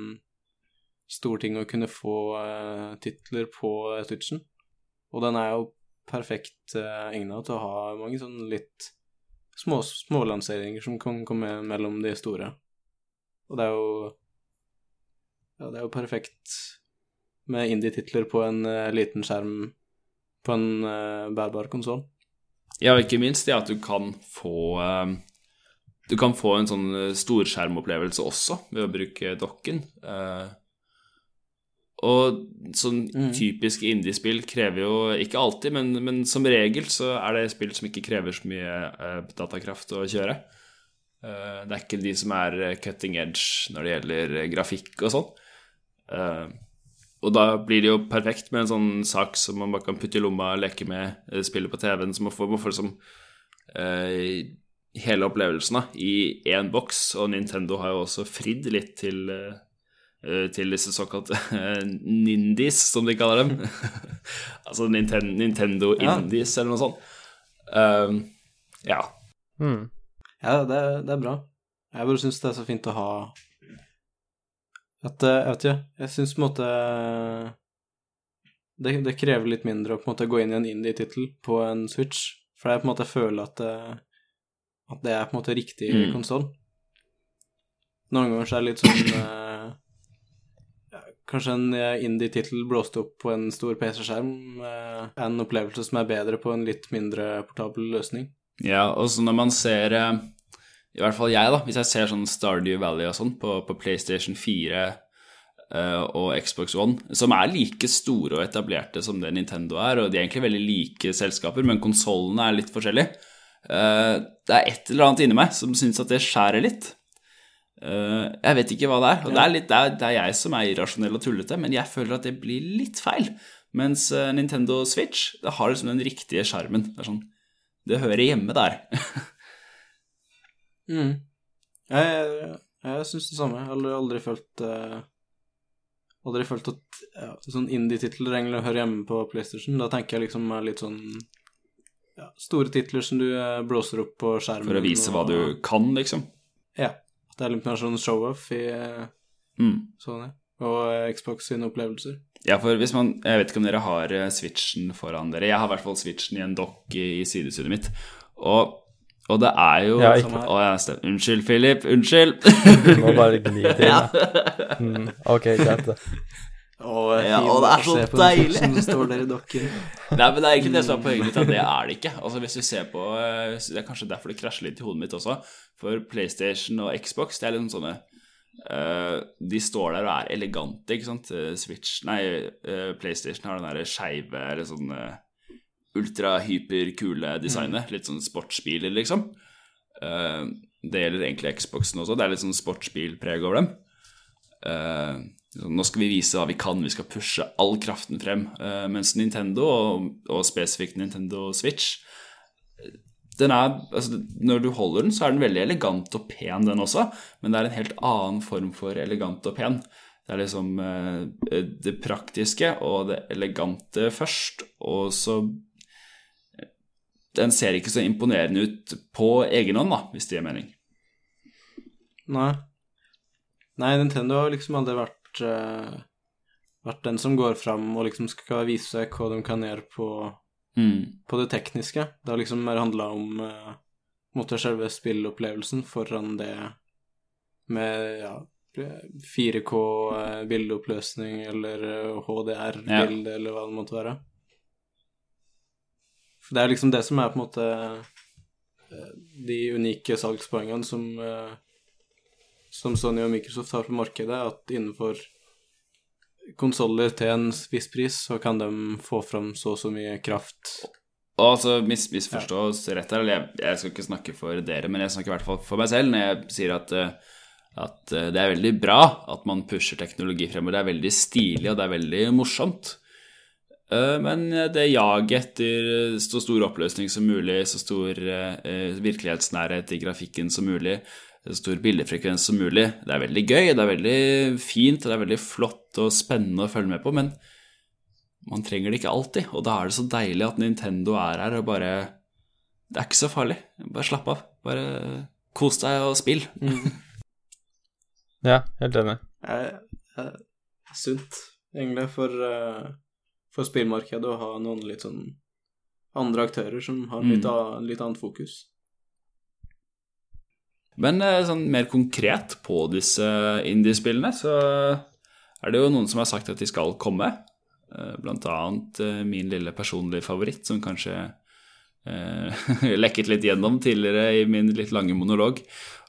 stor ting å kunne få uh, titler på switchen. Og den er jo perfekt uh, egna til å ha mange sånn litt små smålanseringer som kan komme mellom de store. Og det er jo Ja, det er jo perfekt med indie-titler på en uh, liten skjerm på en uh, bærbar konsoll. Ja, og ikke minst det at du kan få eh, Du kan få en sånn eh, storskjermopplevelse også ved å bruke dokken. Eh, og sånn Mm. typisk indiespill krever jo ikke alltid, men, men som regel så er det spill som ikke krever så mye datakraft å kjøre. Det er ikke de som er cutting edge når det gjelder grafikk og sånn. Og da blir det jo perfekt med en sånn sak som man bare kan putte i lomma, leke med, eh, spille på TV-en, så man får, man får liksom eh, hele opplevelsen da, i én boks. Og Nintendo har jo også fridd litt til, eh, til disse såkalte eh, Nindies, som de kaller dem. altså Ninten Nintendo Ja. Indies, eller noe sånt. Um, ja. Mm. Ja, det, det er bra. Jeg bare syns det er så fint å ha At eh, Jeg vet ikke, jeg syns på en måte det, det krever litt mindre å på en måte gå inn i en indie-tittel på en Switch, for jeg på en måte føler at det, at det er på en måte riktig Mm. konsoll. Noen ganger så er det litt sånn eh, Kanskje en eh, indie-tittel blåst opp på en stor PC-skjerm eh, er en opplevelse som er bedre på en litt mindre portabel løsning. Ja, og så når man ser eh, I hvert fall jeg, da. Hvis jeg ser sånn Stardew Valley og sånn på, på PlayStation 4 uh, og Xbox One, som er like store og etablerte som det Nintendo er, og de er egentlig veldig like selskaper, men konsollene er litt forskjellige. Uh, det er et eller annet inni meg som syns at det skjærer litt. Uh, jeg vet ikke hva det er, og det er, litt, det, er, det er jeg som er irrasjonell og tullete, men jeg føler at det blir litt feil. Mens eh, Nintendo Switch det har liksom den riktige sjarmen. Det sånn Det hører hjemme der. Mm. Jeg, jeg, jeg syns det samme. Jeg har aldri, aldri følt uh, Aldri følt at ja, sånn indie-titler egentlig hører hjemme på PlayStation. Da tenker jeg liksom litt sånn ja, store titler som du eh, blåser opp på skjermen. For å vise hva du kan, liksom. Ja. At det er litt mer sånn show-off i eh, Mm. Sony og Xbox sine opplevelser. Ja, for hvis man Jeg vet ikke om dere har switchen foran dere. Jeg har i hvert fall switchen i en dokk i, i sidesynet mitt. Og, og det er jo Ja, ikke-. Å, jeg stem- Unnskyld, Philip. Unnskyld. Du må bare gni til. Ja. Mm. Ok, greit. det. Og, Ja, og det er så deilig. Står der i. Nei, men det er egentlig det som er poenget mitt, at det er det ikke. Altså hvis du ser på eh, Det er kanskje derfor det krasjer litt i hodet mitt også. For PlayStation og Xbox, det er liksom sånne uh, De står der og er elegante, ikke sant. Eh, Switch Nei, uh, PlayStation har den derre skeive eller sånn uh, ultrahyperkule designet. Litt sånn sportsbiler, liksom. Uh, det gjelder egentlig Xboxen også. Det er litt sånn sportsbilpreg over dem. Sånn, nå skal vi vise hva vi kan, vi skal pushe all kraften frem. Uh, mens Nintendo, og, og spesifikt Nintendo Switch den er, altså, Når du holder den, så er den veldig elegant og pen, den også, men det er en helt annen form for elegant og pen. Det er liksom eh, det praktiske og det elegante først, og så Den ser ikke så imponerende ut på egen hånd, da, hvis det gir mening. Nei. Nei, Nintendo har liksom aldri vært uh, Vært den som går fram og liksom skal vise hva de kan gjøre på, Mm. på det tekniske. Det har liksom mer handla om uh, måtte en måte selve spillopplevelsen foran det med ja, 4K eh, bildeoppløsning eller eh, HDR-bilde eller hva det måtte være. For det er liksom det som er på en måte eh, de unike salgspoengene som eh, som Sony og Microsoft har på markedet, at innenfor konsoller til en viss pris, så kan de få fram så og så mye kraft. Altså, mis, misforstås rett her, eller jeg, jeg skal ikke snakke for dere, men jeg snakker i hvert fall for meg selv når jeg sier at eh, at det er veldig bra at man pusher teknologi fremover. Det er veldig stilig, og det er veldig morsomt. Eh, Men det jaget etter så stor oppløsning som mulig, så stor eh, virkelighetsnærhet i grafikken som mulig, så stor bildefrekvens som mulig, det er veldig gøy, det er veldig fint, det er veldig flott og spennende å følge med på, men man trenger det ikke alltid, og da er det så deilig at Nintendo er her og bare Det er ikke så farlig. Bare slapp av. Bare kos deg og spill. Ja, helt enig. Jeg, jeg, er sunt, egentlig, for, eh, for spillmarkedet å ha noen litt sånn andre aktører som har litt, Mm. litt annet fokus. Men eh, sånn mer konkret på disse indiespillene, så er det jo noen som har sagt at de skal komme. Eh, Blant annet eh, min lille personlige favoritt, som kanskje eh, lekket litt gjennom tidligere i min litt lange monolog,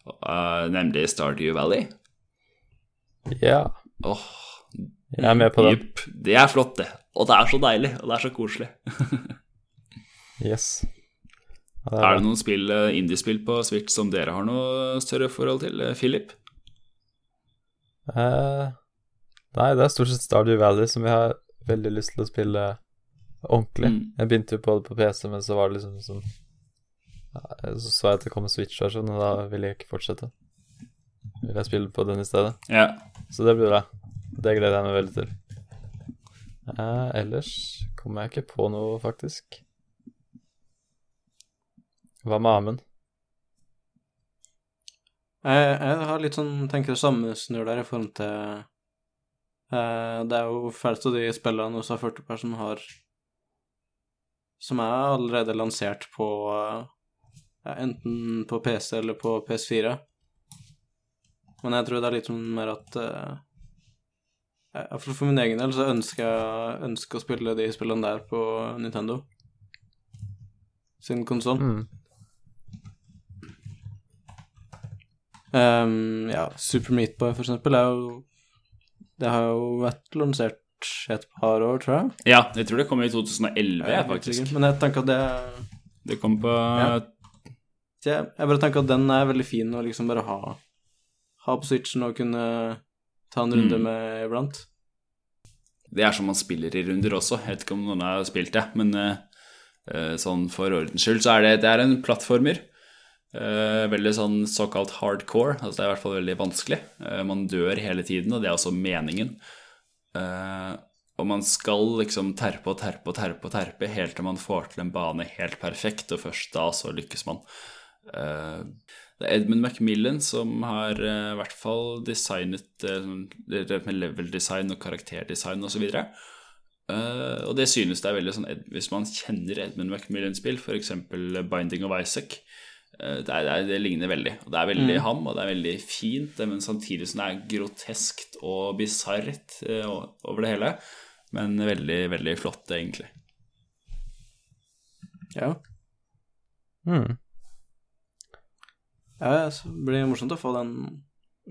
eh, nemlig Stardew Valley. Ja, Åh, jeg er med på det. Det er flott, det. Og det er så deilig, og det er så koselig. Yes. Det Er det noen spill, eh, indiespill på Switch som dere har noe større forhold til, eh, Philip? Eh, nei, det er stort sett Stardew Valley som jeg har veldig lyst til å spille ordentlig. Mm. Jeg begynte jo på det på PC, men så var det liksom sånn ja, Så så jeg at det kom en Switch-versjon, og da ville jeg ikke fortsette. Vil jeg spille på den i stedet. Ja. Så det blir bra. Det gleder jeg meg veldig til. Eh, ellers kommer jeg ikke på noe, faktisk. Hva med Amund? Jeg, jeg har litt sånn, tenker det samme snur der i forhold til eh, Det er jo fælt av de spillene hos 40 som har Som er allerede lansert på eh, ja, enten på PC eller på PS4. Men jeg tror det er litt sånn mer at eh, For, for min egen del så ønsker jeg ønsker å spille de spillene der på Nintendo sin konsoll. Mm. Um, ja, Super Meat Boy, for eksempel, er jo Det har jo vært lansert et par år, tror jeg. ja, jeg tror det kom i 2011, Jeg er faktisk. Ikke, Men jeg tenker at det Det kom på Ja. jeg, jeg bare tenker at den er veldig fin å liksom bare ha Ha på switchen og kunne ta en runde Mm. med iblant. Det er som man spiller i runder også. Jeg vet ikke om noen har spilt det, men eh, sånn for ordens skyld så er det, det er en plattformer. Uh, veldig sånn såkalt hardcore. Altså det er i hvert fall veldig vanskelig. Uh, man dør hele tiden, og det er også meningen. Og man skal liksom terpe og terpe og terpe og terpe helt til man får til en bane helt perfekt, og først da så lykkes man. Eh, det er Edmund Macmillan som har eh, i hvert fall designet eh, sånn- med level design og karakterdesign osv. Uh, og det synes det er veldig sånn Hvis man kjenner Edmund Macmillan-spill, f.eks. Binding of Isaac, det, er, det, er, ligner veldig. Og det er veldig Mm. ham, og det er veldig fint, men samtidig som det er groteskt og bisart over det hele. Men veldig, veldig flott, egentlig. Ja. Mm. Ja det blir morsomt å få den,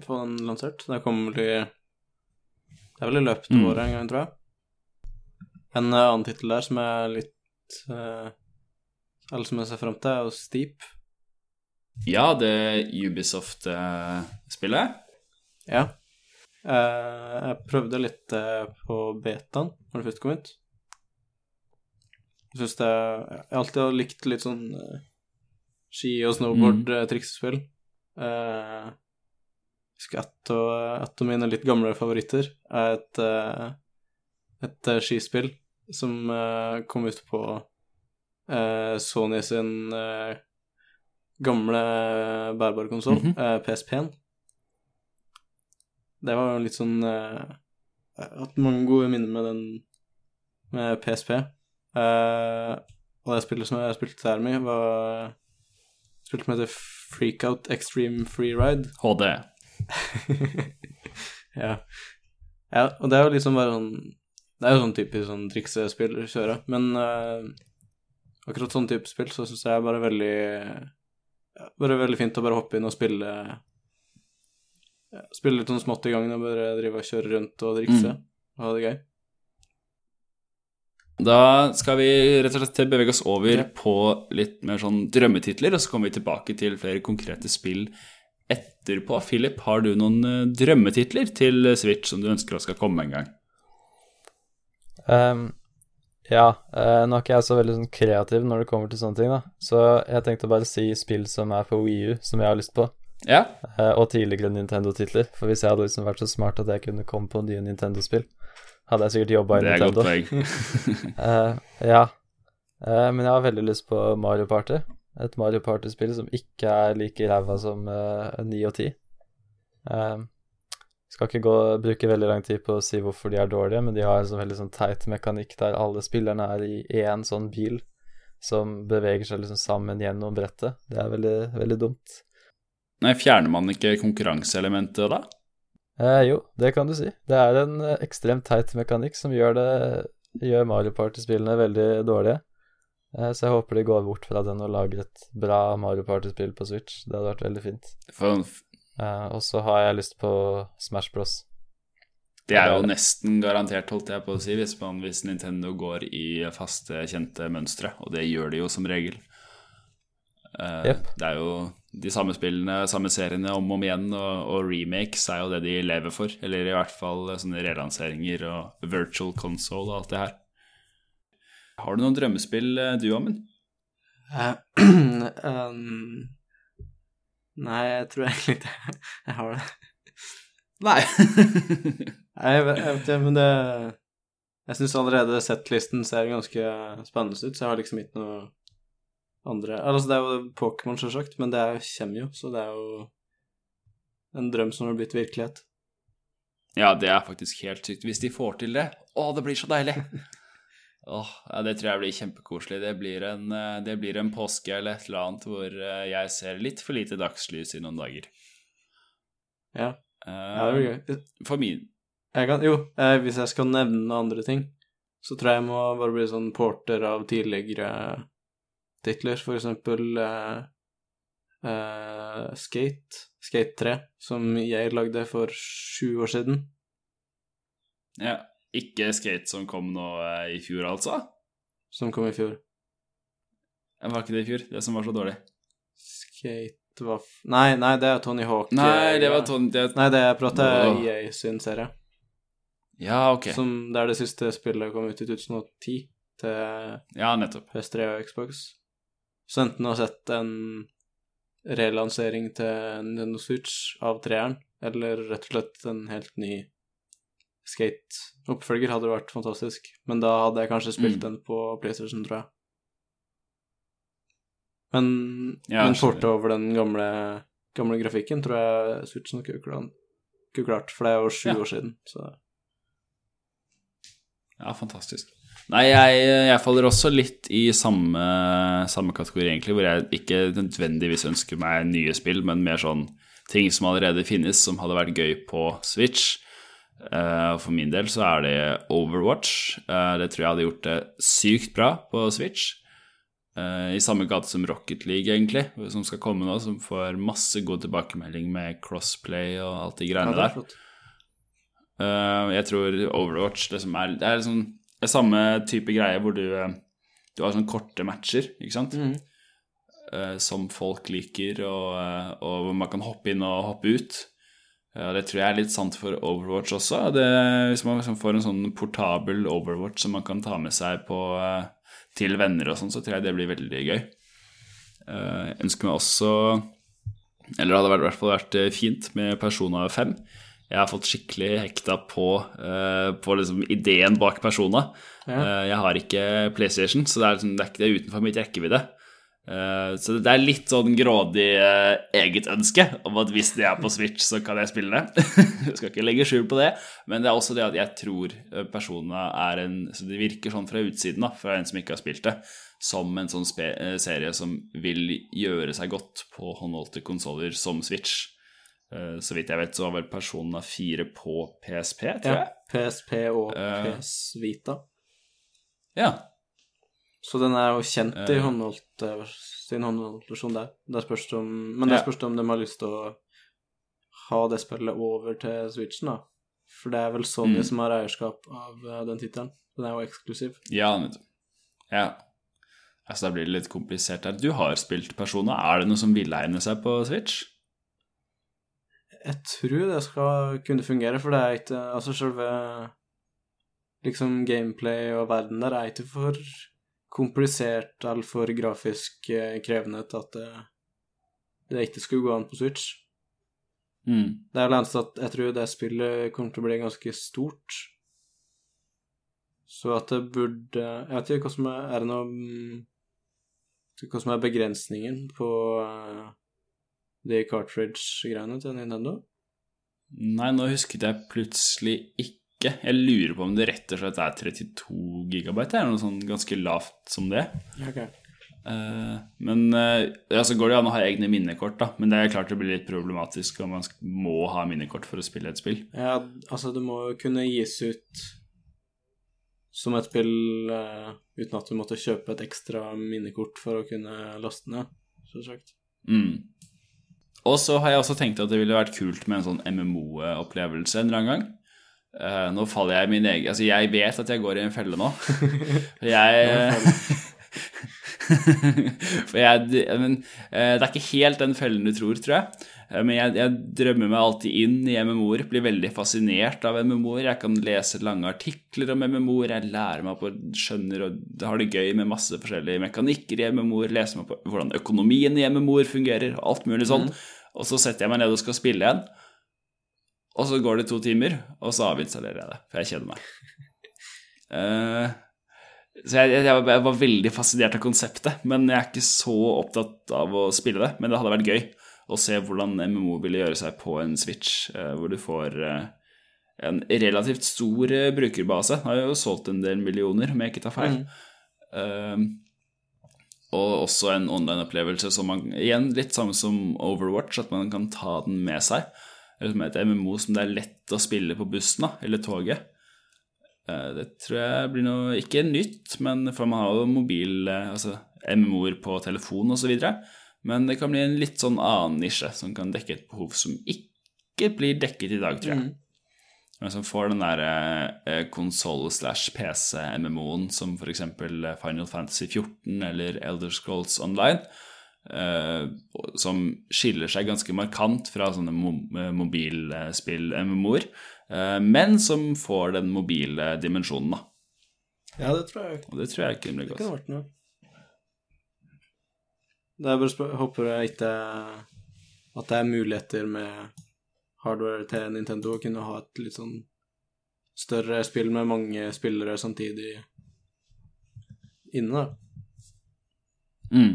få den lansert. Det kommer til Det er vel i løpet av Mm. året en gang, tror jeg. En eh, annen tittel der som er litt uh, Eller som jeg ser fram til, er jo Steep. Ja, det Ubisoft-spillet. Ja. Uh, jeg prøvde litt uh, på betaen når det først kom ut. Jeg syns det Jeg har alltid likt litt sånn eh, ski- og snowboard-triksespill. Uh, husker et av, et av mine litt gamle favoritter er et, eh, et skispill som kom ut på Sony sin gamle bærbare konsoll, Mhm. eh, PSP-en. Det var jo litt sånn Jeg har hatt mange gode minner med den med PSP. Og det spillet som jeg spilte der med, var spill som heter Freakout Extreme Freeride. HD. ja. ja. Og det er jo liksom bare sånn Det er jo sånn typisk sånn triksespill å kjøre, men uh, akkurat sånn type spill så syns jeg er bare veldig ja, Bare veldig fint å bare hoppe inn og spille ja, Spille litt sånn smått i gangen og bare drive og kjøre rundt og drikse Mm. og ha det gøy. Da skal vi rett og slett bevege oss over Ja. på litt mer sånn drømmetitler, og så kommer vi tilbake til flere konkrete spill etterpå, Philip, har du noen eh, drømmetitler til Switch som du ønsker skal komme en gang? Um, ja, eh, nå er ikke jeg så veldig sånn kreativ når det kommer til sånne ting, da. Så jeg tenkte bare å si spill som er på Wii U, som jeg har lyst på. Ja, Eh, og tidligere Nintendo-titler. For hvis jeg hadde liksom vært så smart at jeg kunne komme på nye Nintendo-spill, hadde jeg sikkert jobba i det er godt poeng. uh, ja. Uh, men jeg har veldig lyst på Mario Party. Et Mario Party-spill som ikke er like ræva som uh, 9 og 10. Uh, skal ikke gå, bruke veldig lang tid på å si hvorfor de er dårlige, men de har en sånn veldig sånn teit mekanikk der alle spillerne er i én sånn bil som beveger seg liksom sammen gjennom brettet. Det er veldig, veldig dumt. Nei, Fjerner man ikke konkurranseelementet da? Eh, jo, det kan du si. Det er en eh, ekstremt teit mekanikk som gjør, det, gjør Mario Party-spillene veldig dårlige. Eh, så jeg håper de går bort fra den og lager et bra Mario Party-spill på Switch. Det hadde vært veldig fint. Eh, og så har jeg lyst på Smash Bros. det er jo nesten garantert, holdt jeg på å si, hvis, man, hvis Nintendo går i faste, kjente mønstre, og det gjør de jo som regel. Eh, yep. Det er jo de samme spillene, samme seriene om og om igjen, og, og remakes er jo det de lever for. Eller i hvert fall sånne relanseringer og virtual console og alt det her. Har du noen drømmespill, eh, du, Amund? Uh, um, nei, jeg tror egentlig ikke jeg har det. Nei. Nei, jeg vet, jeg vet ikke, men det Jeg syns allerede settlisten ser ganske spennende ut, så jeg har liksom ikke noe andre Altså, det er jo Pokémon, selvsagt, men det er, kommer jo, så det er jo en drøm som har blitt virkelighet. ja, det er faktisk helt sykt. Hvis de får til det, å, det blir så deilig. Åh, ja, Det tror jeg blir kjempekoselig. Det blir, en, eh, det blir en påske eller et eller annet hvor eh, jeg ser litt for lite dagslys i noen dager. Ja, Eh, ja det blir gøy. For min Jeg kan, jo, eh, hvis jeg skal nevne andre ting, så tror jeg jeg må bare bli sånn porter av tidligere titler, for eksempel uh, uh, Skate, Skate 3, som jeg lagde for sju år siden. ja, Ikke Skate som kom nå eh, i fjor, altså? Som kom i fjor. Det Var ikke det i fjor? Det som var så dårlig? Skate var. Nei, nei, det er Tony Hawk. Nei, det var Tony det... Nei, det jeg prata oh. EA sin serie. Ja, ok. Som det er det siste spillet kom ut i 2010 til Ja, nettopp. PS3 og Xbox. Så enten har sett en relansering til Nintendo Switch av treeren, eller rett og slett en helt ny Skate-oppfølger hadde vært fantastisk. Men da hadde jeg kanskje spilt Mm. den på PlayStation, tror jeg. Men, Ja, men skjønner. over den gamle, gamle grafikken tror jeg Switchen nok ikke klart, for det er jo sju Ja. år siden. Så Ja, fantastisk. Nei, jeg, jeg faller også litt i samme, samme kategori, egentlig, hvor jeg ikke nødvendigvis ønsker meg nye spill, men mer sånn ting som allerede finnes, som hadde vært gøy på Switch. Eh, for min del så er det Overwatch. Eh, det tror jeg hadde gjort det sykt bra på Switch. Eh, I samme gate som Rocket League, egentlig, som skal komme nå, som får masse god tilbakemelding med crossplay og alt de ja, greiene er der. jeg tror Overwatch liksom er, Det er liksom samme type greie hvor du, eh, du har sånne korte matcher, ikke sant? Mhm. Eh, som folk liker, og, eh, og hvor man kan hoppe inn og hoppe ut. Og det tror jeg er litt sant for Overwatch også. Det, hvis man liksom får en sånn portabel Overwatch som man kan ta med seg på, til venner og sånn, så tror jeg det blir veldig gøy. Jeg ønsker meg også Eller det hadde i hvert fall vært fint med Persona 5. Jeg har fått skikkelig hekta på, uh, på liksom ideen bak Persona. Ja. Uh, jeg har ikke PlayStation, så det er, liksom, det er ikke det er utenfor mitt rekkevidde. Uh, så det er litt sånn grådig eget ønske om at hvis det er på Switch, så kan jeg spille det. jeg skal ikke legge skjul på det, men det er også det at jeg tror Persona er en Så det virker sånn fra utsiden, da, fra en som ikke har spilt det, som en sånn serie som vil gjøre seg godt på håndholdte konsoller som Switch. Eh, Så vidt jeg vet, så var vel Persona 4 på PSP, tror jeg. Ja. PSP og Eh. PS Vita. Ja. Så den er jo kjent i Eh. håndholdt, sin håndholdtversjon der. Det spørs om, men det spørs om de har lyst til å ha det spillet over til Switchen, da. For det er vel Sony Mm. som har eierskap av den tittelen. Den er jo eksklusiv. Ja, nettopp. Ja. Altså, da blir det litt komplisert her. Du har spilt Persona. Er det noe som vil egne seg på Switch? Jeg tror det skal kunne fungere, for det er ikke Altså, selve liksom gameplay og verden der er ikke for komplisert eller for grafisk eh, krevende til at det, det ikke skulle gå an på Switch. Mm. Det er vel eneste at jeg tror det spillet kommer til å bli ganske stort. Så at det burde Jeg vet ikke hva som er Er det noe mm, Hva som er begrensningen på eh, de cartridge-greiene til Nintendo? Nei, nå husket jeg plutselig ikke. Jeg lurer på om det rett og slett er 32 gigabyte, eller noe sånn ganske lavt som det. Okay. Uh, men uh, altså går det an å ha egne minnekort, da. Men det er klart det blir litt problematisk om man må ha minnekort for å spille et spill. Ja, altså, det må jo kunne gis ut som et spill uh, uten at du måtte kjøpe et ekstra minnekort for å kunne laste ned, selvsagt. Mm. Og så har jeg også tenkt at det ville vært kult med en sånn MMO-opplevelse en eller annen gang. Uh, nå faller jeg i min egen Altså, jeg vet at jeg går i en felle nå. Jeg For jeg Men eh, det er ikke helt den fellen du tror, tror jeg. Eh, Men jeg, jeg drømmer meg alltid inn i MMO-er, blir veldig fascinert av MMO-er. Jeg kan lese lange artikler om MMO-er, jeg lærer meg på, skjønner og har det gøy med masse forskjellige mekanikker i MMO-er, leser meg på hvordan økonomien i MMO-er fungerer, og alt mulig sånn. Og så setter jeg meg ned og skal spille igjen. Og så går det to timer, og så avinstallerer jeg det, for jeg kjeder meg. Eh, så jeg, jeg, jeg var veldig fascinert av konseptet, men jeg er ikke så opptatt av å spille det. Men det hadde vært gøy å se hvordan MMO ville gjøre seg på en Switch, eh, hvor du får eh, en relativt stor eh, brukerbase. Den har jo solgt en del millioner, om jeg ikke tar feil. Eh, og også en online-opplevelse som man Igjen litt samme som Overwatch, at man kan ta den med seg. Eller som et MMO som det er lett å spille på bussen da, eller toget. Eh, Det tror jeg blir noe Ikke nytt, men for man har jo mobil eh, Altså MMO-er på telefon osv. Men det kan bli en litt sånn annen nisje som kan dekke et behov som ikke blir dekket i dag, tror jeg. Men som får den der eh, konsoll slash PC-MMO-en som f.eks. Final Fantasy 14 eller Elder Scrolls Online, som skiller seg ganske markant fra sånne mobilspill-MMO-er, men som får den mobile dimensjonen, da. Ja, det tror jeg Og det tror jeg kunne bli det kunne vært noe. Det er bare spør håper jeg ikke At det er muligheter med hardware til Nintendo å kunne ha et litt sånn større spill med mange spillere samtidig inne, da. Mm.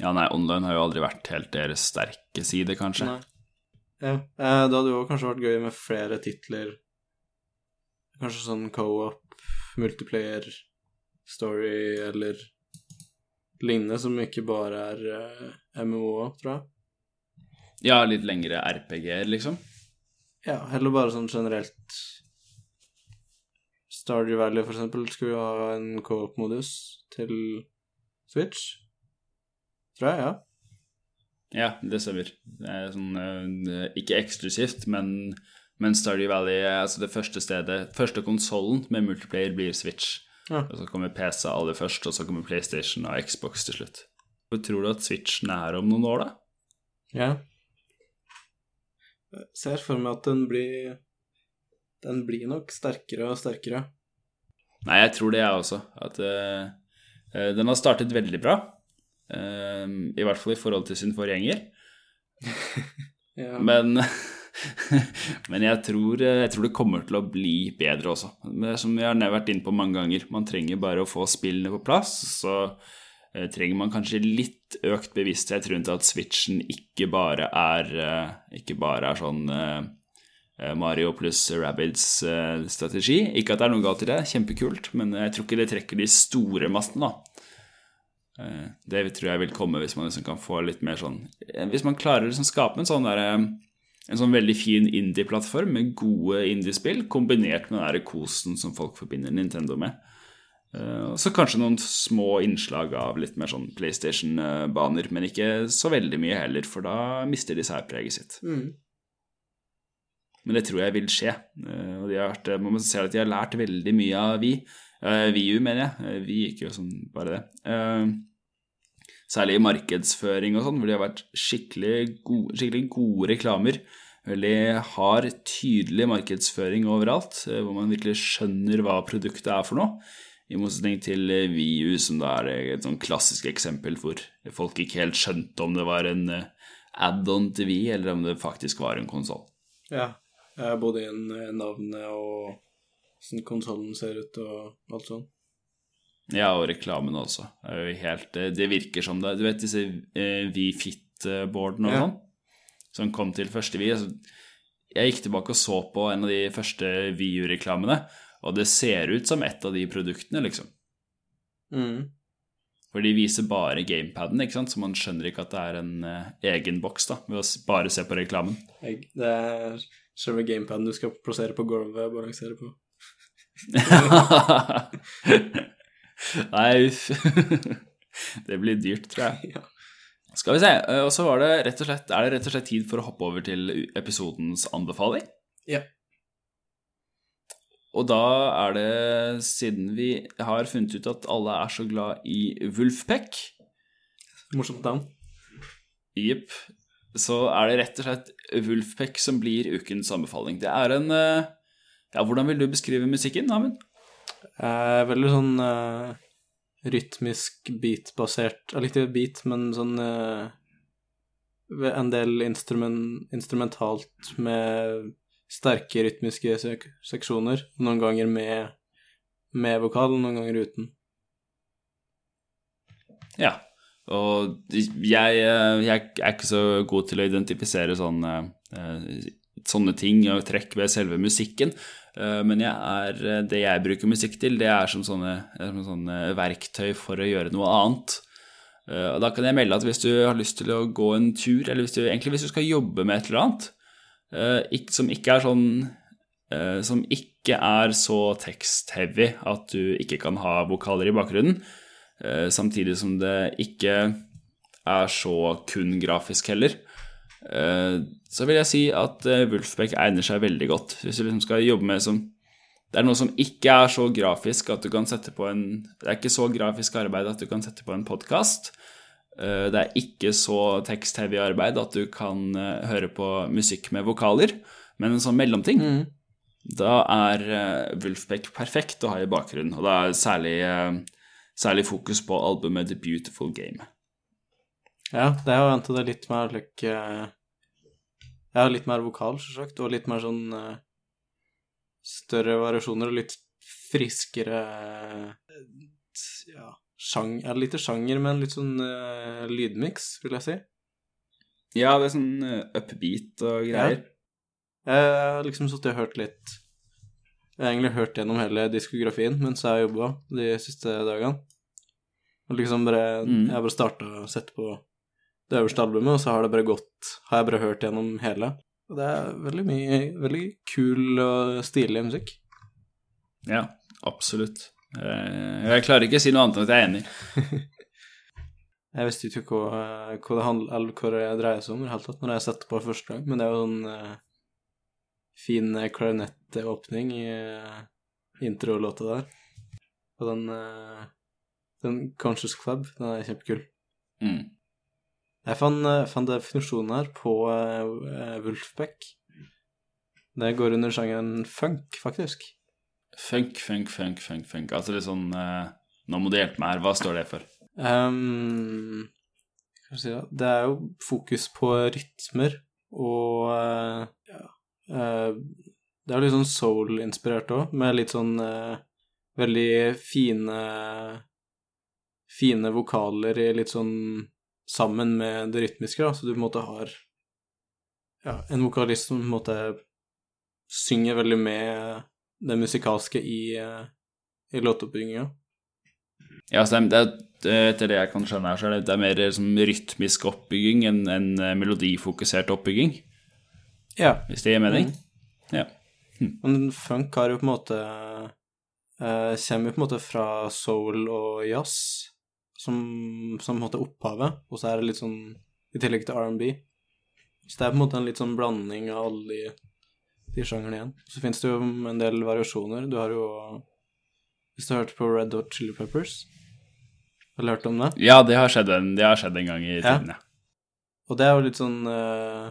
Ja, nei, online har jo aldri vært helt deres sterke side, kanskje. Nei. Ja, eh, det hadde jo kanskje vært gøy med flere titler. Kanskje sånn co-op, multiplayer, story eller lignende, som ikke bare er uh, MMO, tror jeg. Ja, litt lengre RPG-er, liksom. Ja, heller bare sånn generelt Stardew Valley, for eksempel, skulle jo ha en co-op-modus til Switch. Tror jeg, ja. Ja, det stemmer. Det er sånn eh, Ikke eksklusivt, men, men Stardew Valley er altså det første stedet Første konsollen med multiplayer blir Switch. Ja. Og så kommer PC aller først, og så kommer PlayStation og Xbox til slutt. Hvor tror du at Switchen er om noen år, da? Ja. Jeg ser for meg at den blir Den blir nok sterkere og sterkere. Nei, jeg tror det, jeg også. At uh, eh, den har startet veldig bra. Uh, I hvert fall i forhold til sin forgjenger. Ja. Men, men jeg, tror, eh, jeg tror det kommer til å bli bedre også. Som vi har vært inne på mange ganger, man trenger bare å få spillene på plass. Så eh, trenger man kanskje litt økt bevissthet rundt at Switchen ikke bare er, eh, ikke bare er sånn Mario pluss Rabbids-strategi. Ikke at det er noe galt i det, kjempekult, men jeg tror ikke det trekker de store massene, da. Det tror jeg vil komme hvis man liksom kan få litt mer sånn Hvis man klarer å liksom skape en sånn der, eh, en sånn veldig fin indie-plattform med gode indie-spill, kombinert med den kosen som folk forbinder Nintendo med. Eh, så kanskje noen små innslag av litt mer sånn PlayStation-baner, men ikke så veldig mye heller, for da mister de særpreget sitt. Mm. Men det tror jeg vil skje. Eh, Og de har vært, man må se at de har lært veldig mye av Vi. Uh, VU, mener jeg. Eh, Vi gikk jo sånn bare det. Eh, særlig i markedsføring og sånn, hvor de har vært skikkelig gode, skikkelig gode reklamer. Veldig hard, tydelig markedsføring overalt, eh, hvor man virkelig skjønner hva produktet er for noe. I motsetning til eh, VU, som da er et sånn klassisk eksempel hvor folk ikke helt skjønte om det var en eh, add-on til VU, eller om det faktisk var en konsoll. Ja. Både i navnet og hvordan konsollen ser ut og alt sånt. Ja, og reklamen også. Helt, eh, det virker som det Du vet disse eh, WeFit-boardene og Ja. sånn, som kom til første Vi? Altså, jeg gikk tilbake og så på en av de første VU-reklamene, og det ser ut som et av de produktene, liksom. Mm. For de viser bare gamepaden, ikke sant? så man skjønner ikke at det er en uh, egen boks, da, ved å bare se på reklamen. Det er selve gamepaden du skal plassere på gulvet og balansere på. Nei, uff. det blir dyrt, tror jeg. Ja. Skal vi se. eh, Og så var det rett og slett, er det rett og slett tid for å hoppe over til episodens anbefaling. Ja. Og da er det, siden vi har funnet ut at alle er så glad i Wolfpack, Morsomt navn. jepp, så er det rett og slett Wolfpack som blir ukens anbefaling. Det er en eh, Ja, hvordan vil du beskrive musikken, Amund? Eh, veldig sånn eh, rytmisk beat-basert Jeg likte beat, men sånn eh, En del instrument, instrumentalt med sterke rytmiske sek seksjoner. Noen ganger med, med vokal, noen ganger uten. Ja. Og jeg, eh, jeg er ikke så god til å identifisere sånne, eh, sånne ting og trekk ved selve musikken. Eh, Men jeg er, det jeg bruker musikk til, det er som sånne, er som sånne verktøy for å gjøre noe annet. Eh, Og da kan jeg melde at hvis du har lyst til å gå en tur, eller hvis du, egentlig hvis du skal jobbe med et eller annet, eh, som ikke er sånn eh, som ikke er så tekstheavy at du ikke kan ha vokaler i bakgrunnen, eh, samtidig som det ikke er så kun grafisk heller, eh, så vil jeg si at Wolfbeck Wolfpack egner seg veldig godt. Hvis du liksom skal jobbe med som Det er noe som ikke er så grafisk at du kan sette på en Det er ikke så grafisk arbeid at du kan sette på en podkast. Det er ikke så tekstheavy arbeid at du kan eh, høre på musikk med vokaler, men en sånn mellomting. Mm. Da er Wolfbeck Wolfpack perfekt å ha i bakgrunnen, og da er særlig, eh, særlig fokus på albumet The Beautiful Game. Ja, det er jo venta det litt mer like eh, Ja, litt mer vokal, selvsagt, og litt mer sånn eh, større variasjoner og litt friskere eh, Ja, sjang, ja, lite sjanger, men litt sånn uh, lydmiks, vil jeg si. Ja, det er sånn upbeat og greier. Jeg har liksom sittet og hørt litt Jeg har egentlig hørt gjennom hele diskografien mens jeg har jobba de siste dagene. Og liksom bare Mm. Jeg har bare starta å sette på det øverste albumet, og så har det bare gått Har jeg bare hørt gjennom hele. Og det er veldig mye Veldig kul og stilig musikk. Ja, absolutt. Eh, Jeg klarer ikke å si noe annet enn at jeg er enig. Jeg visste ikke hva, hva det handler Eller hva det dreier seg om i det hele tatt når jeg satte på første gang, men det er jo en uh, fin klarinettåpning klarinetteåpning i uh, introlåta der. Og den uh, den Conscious Club, den er kjempekul. Mm. Jeg fant, eh, fant definisjonen her på uh, Wolfbeck. Det går under sjangeren funk, faktisk. Funk, funk, funk, funk, funk. Altså litt sånn uh, Nå må du hjelpe meg her. Hva står det for? Um, si det? Det er jo fokus på rytmer og uh, ja, uh, Det er jo litt sånn soul-inspirert òg, med litt sånn eh, veldig fine Fine vokaler i litt sånn sammen med det rytmiske, da, så du på en måte har ja, en vokalist som på en måte synger veldig med det musikalske i, eh, i låtoppbygginga. Ja, så det er, er, etter det jeg kan skjønne her, så er det, det er mer som rytmisk oppbygging enn en eh, melodifokusert oppbygging, Ja. hvis det gir mening? Mm. Ja. Men funk har jo på en måte eh, Kommer jo på en måte fra soul og jazz, som, som på en måte er opphavet, og så er det litt sånn I tillegg til R&B. Så det er på en måte en litt sånn blanding av alle de, de sjangerne igjen. Så fins det jo en del variasjoner. Du har jo Hvis du har hørt på Red Hot Chili Peppers Har du hørt om det? Ja, det har skjedd en, det har skjedd en gang i Ja. tiden, ja. Og det er jo litt sånn uh,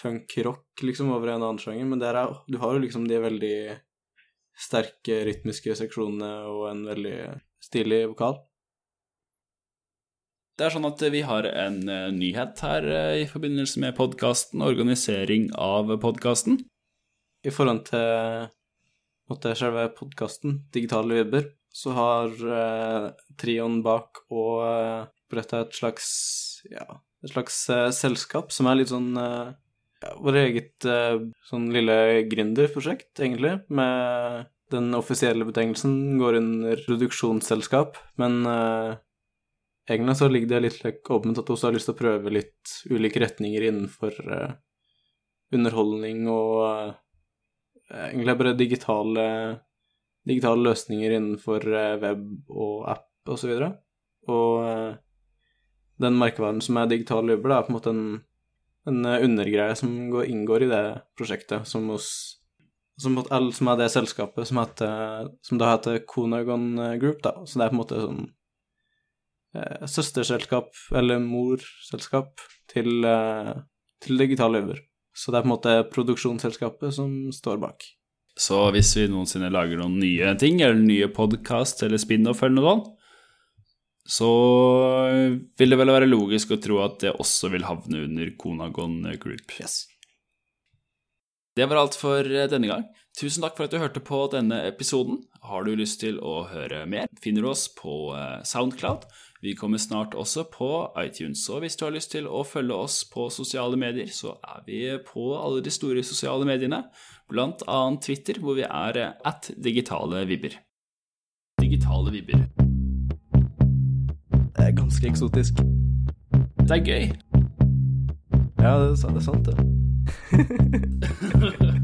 funk-rock liksom over en annen sjanger, men er, du har jo liksom de veldig sterke rytmiske seksjonene og en veldig stilig vokal. Det er sånn at vi har en uh, nyhet her uh, i forbindelse med podkasten, organisering av podkasten. I forhold til måtte, selve podkasten, Digitale webber, så har eh, trioen bak og uh, oppretta et slags ja, et slags selskap som er litt sånn ja, vår eget sånn lille gründerprosjekt, egentlig, med den offisielle betegnelsen går under produksjonsselskap, men egentlig så ligger det litt like, åpent at også har lyst til å prøve litt ulike retninger innenfor uh, underholdning og uh, egentlig bare digitale, digitale løsninger innenfor uh, web og app osv. Og, så og den merkevaren som er digital jubel, er på en måte en, en undergreie som går, inngår i det prosjektet, som hos som, som, er det selskapet som, heter, som da heter Konagon Group, da. Så det er på en måte sånn eh, søsterselskap, eller morselskap, til, eh, til Digital Løver. Så det er på en måte produksjonsselskapet som står bak. Så hvis vi noensinne lager noen nye ting, eller nye podkast eller spin-off eller noe sånt, så vil det vel være logisk å tro at det også vil havne under Konagon Group. Yes. Det var alt for denne gang. Tusen takk for at du hørte på denne episoden. Har du lyst til å høre mer, finner du oss på eh, Soundcloud. Vi kommer snart også på iTunes, og hvis du har lyst til å følge oss på sosiale medier, så er vi på alle de store sosiale mediene, blant annet Twitter, hvor vi er at digitale vibber. Digitale vibber. Det er ganske eksotisk. Det er gøy. Ja, det er sant, det. Er sant, det.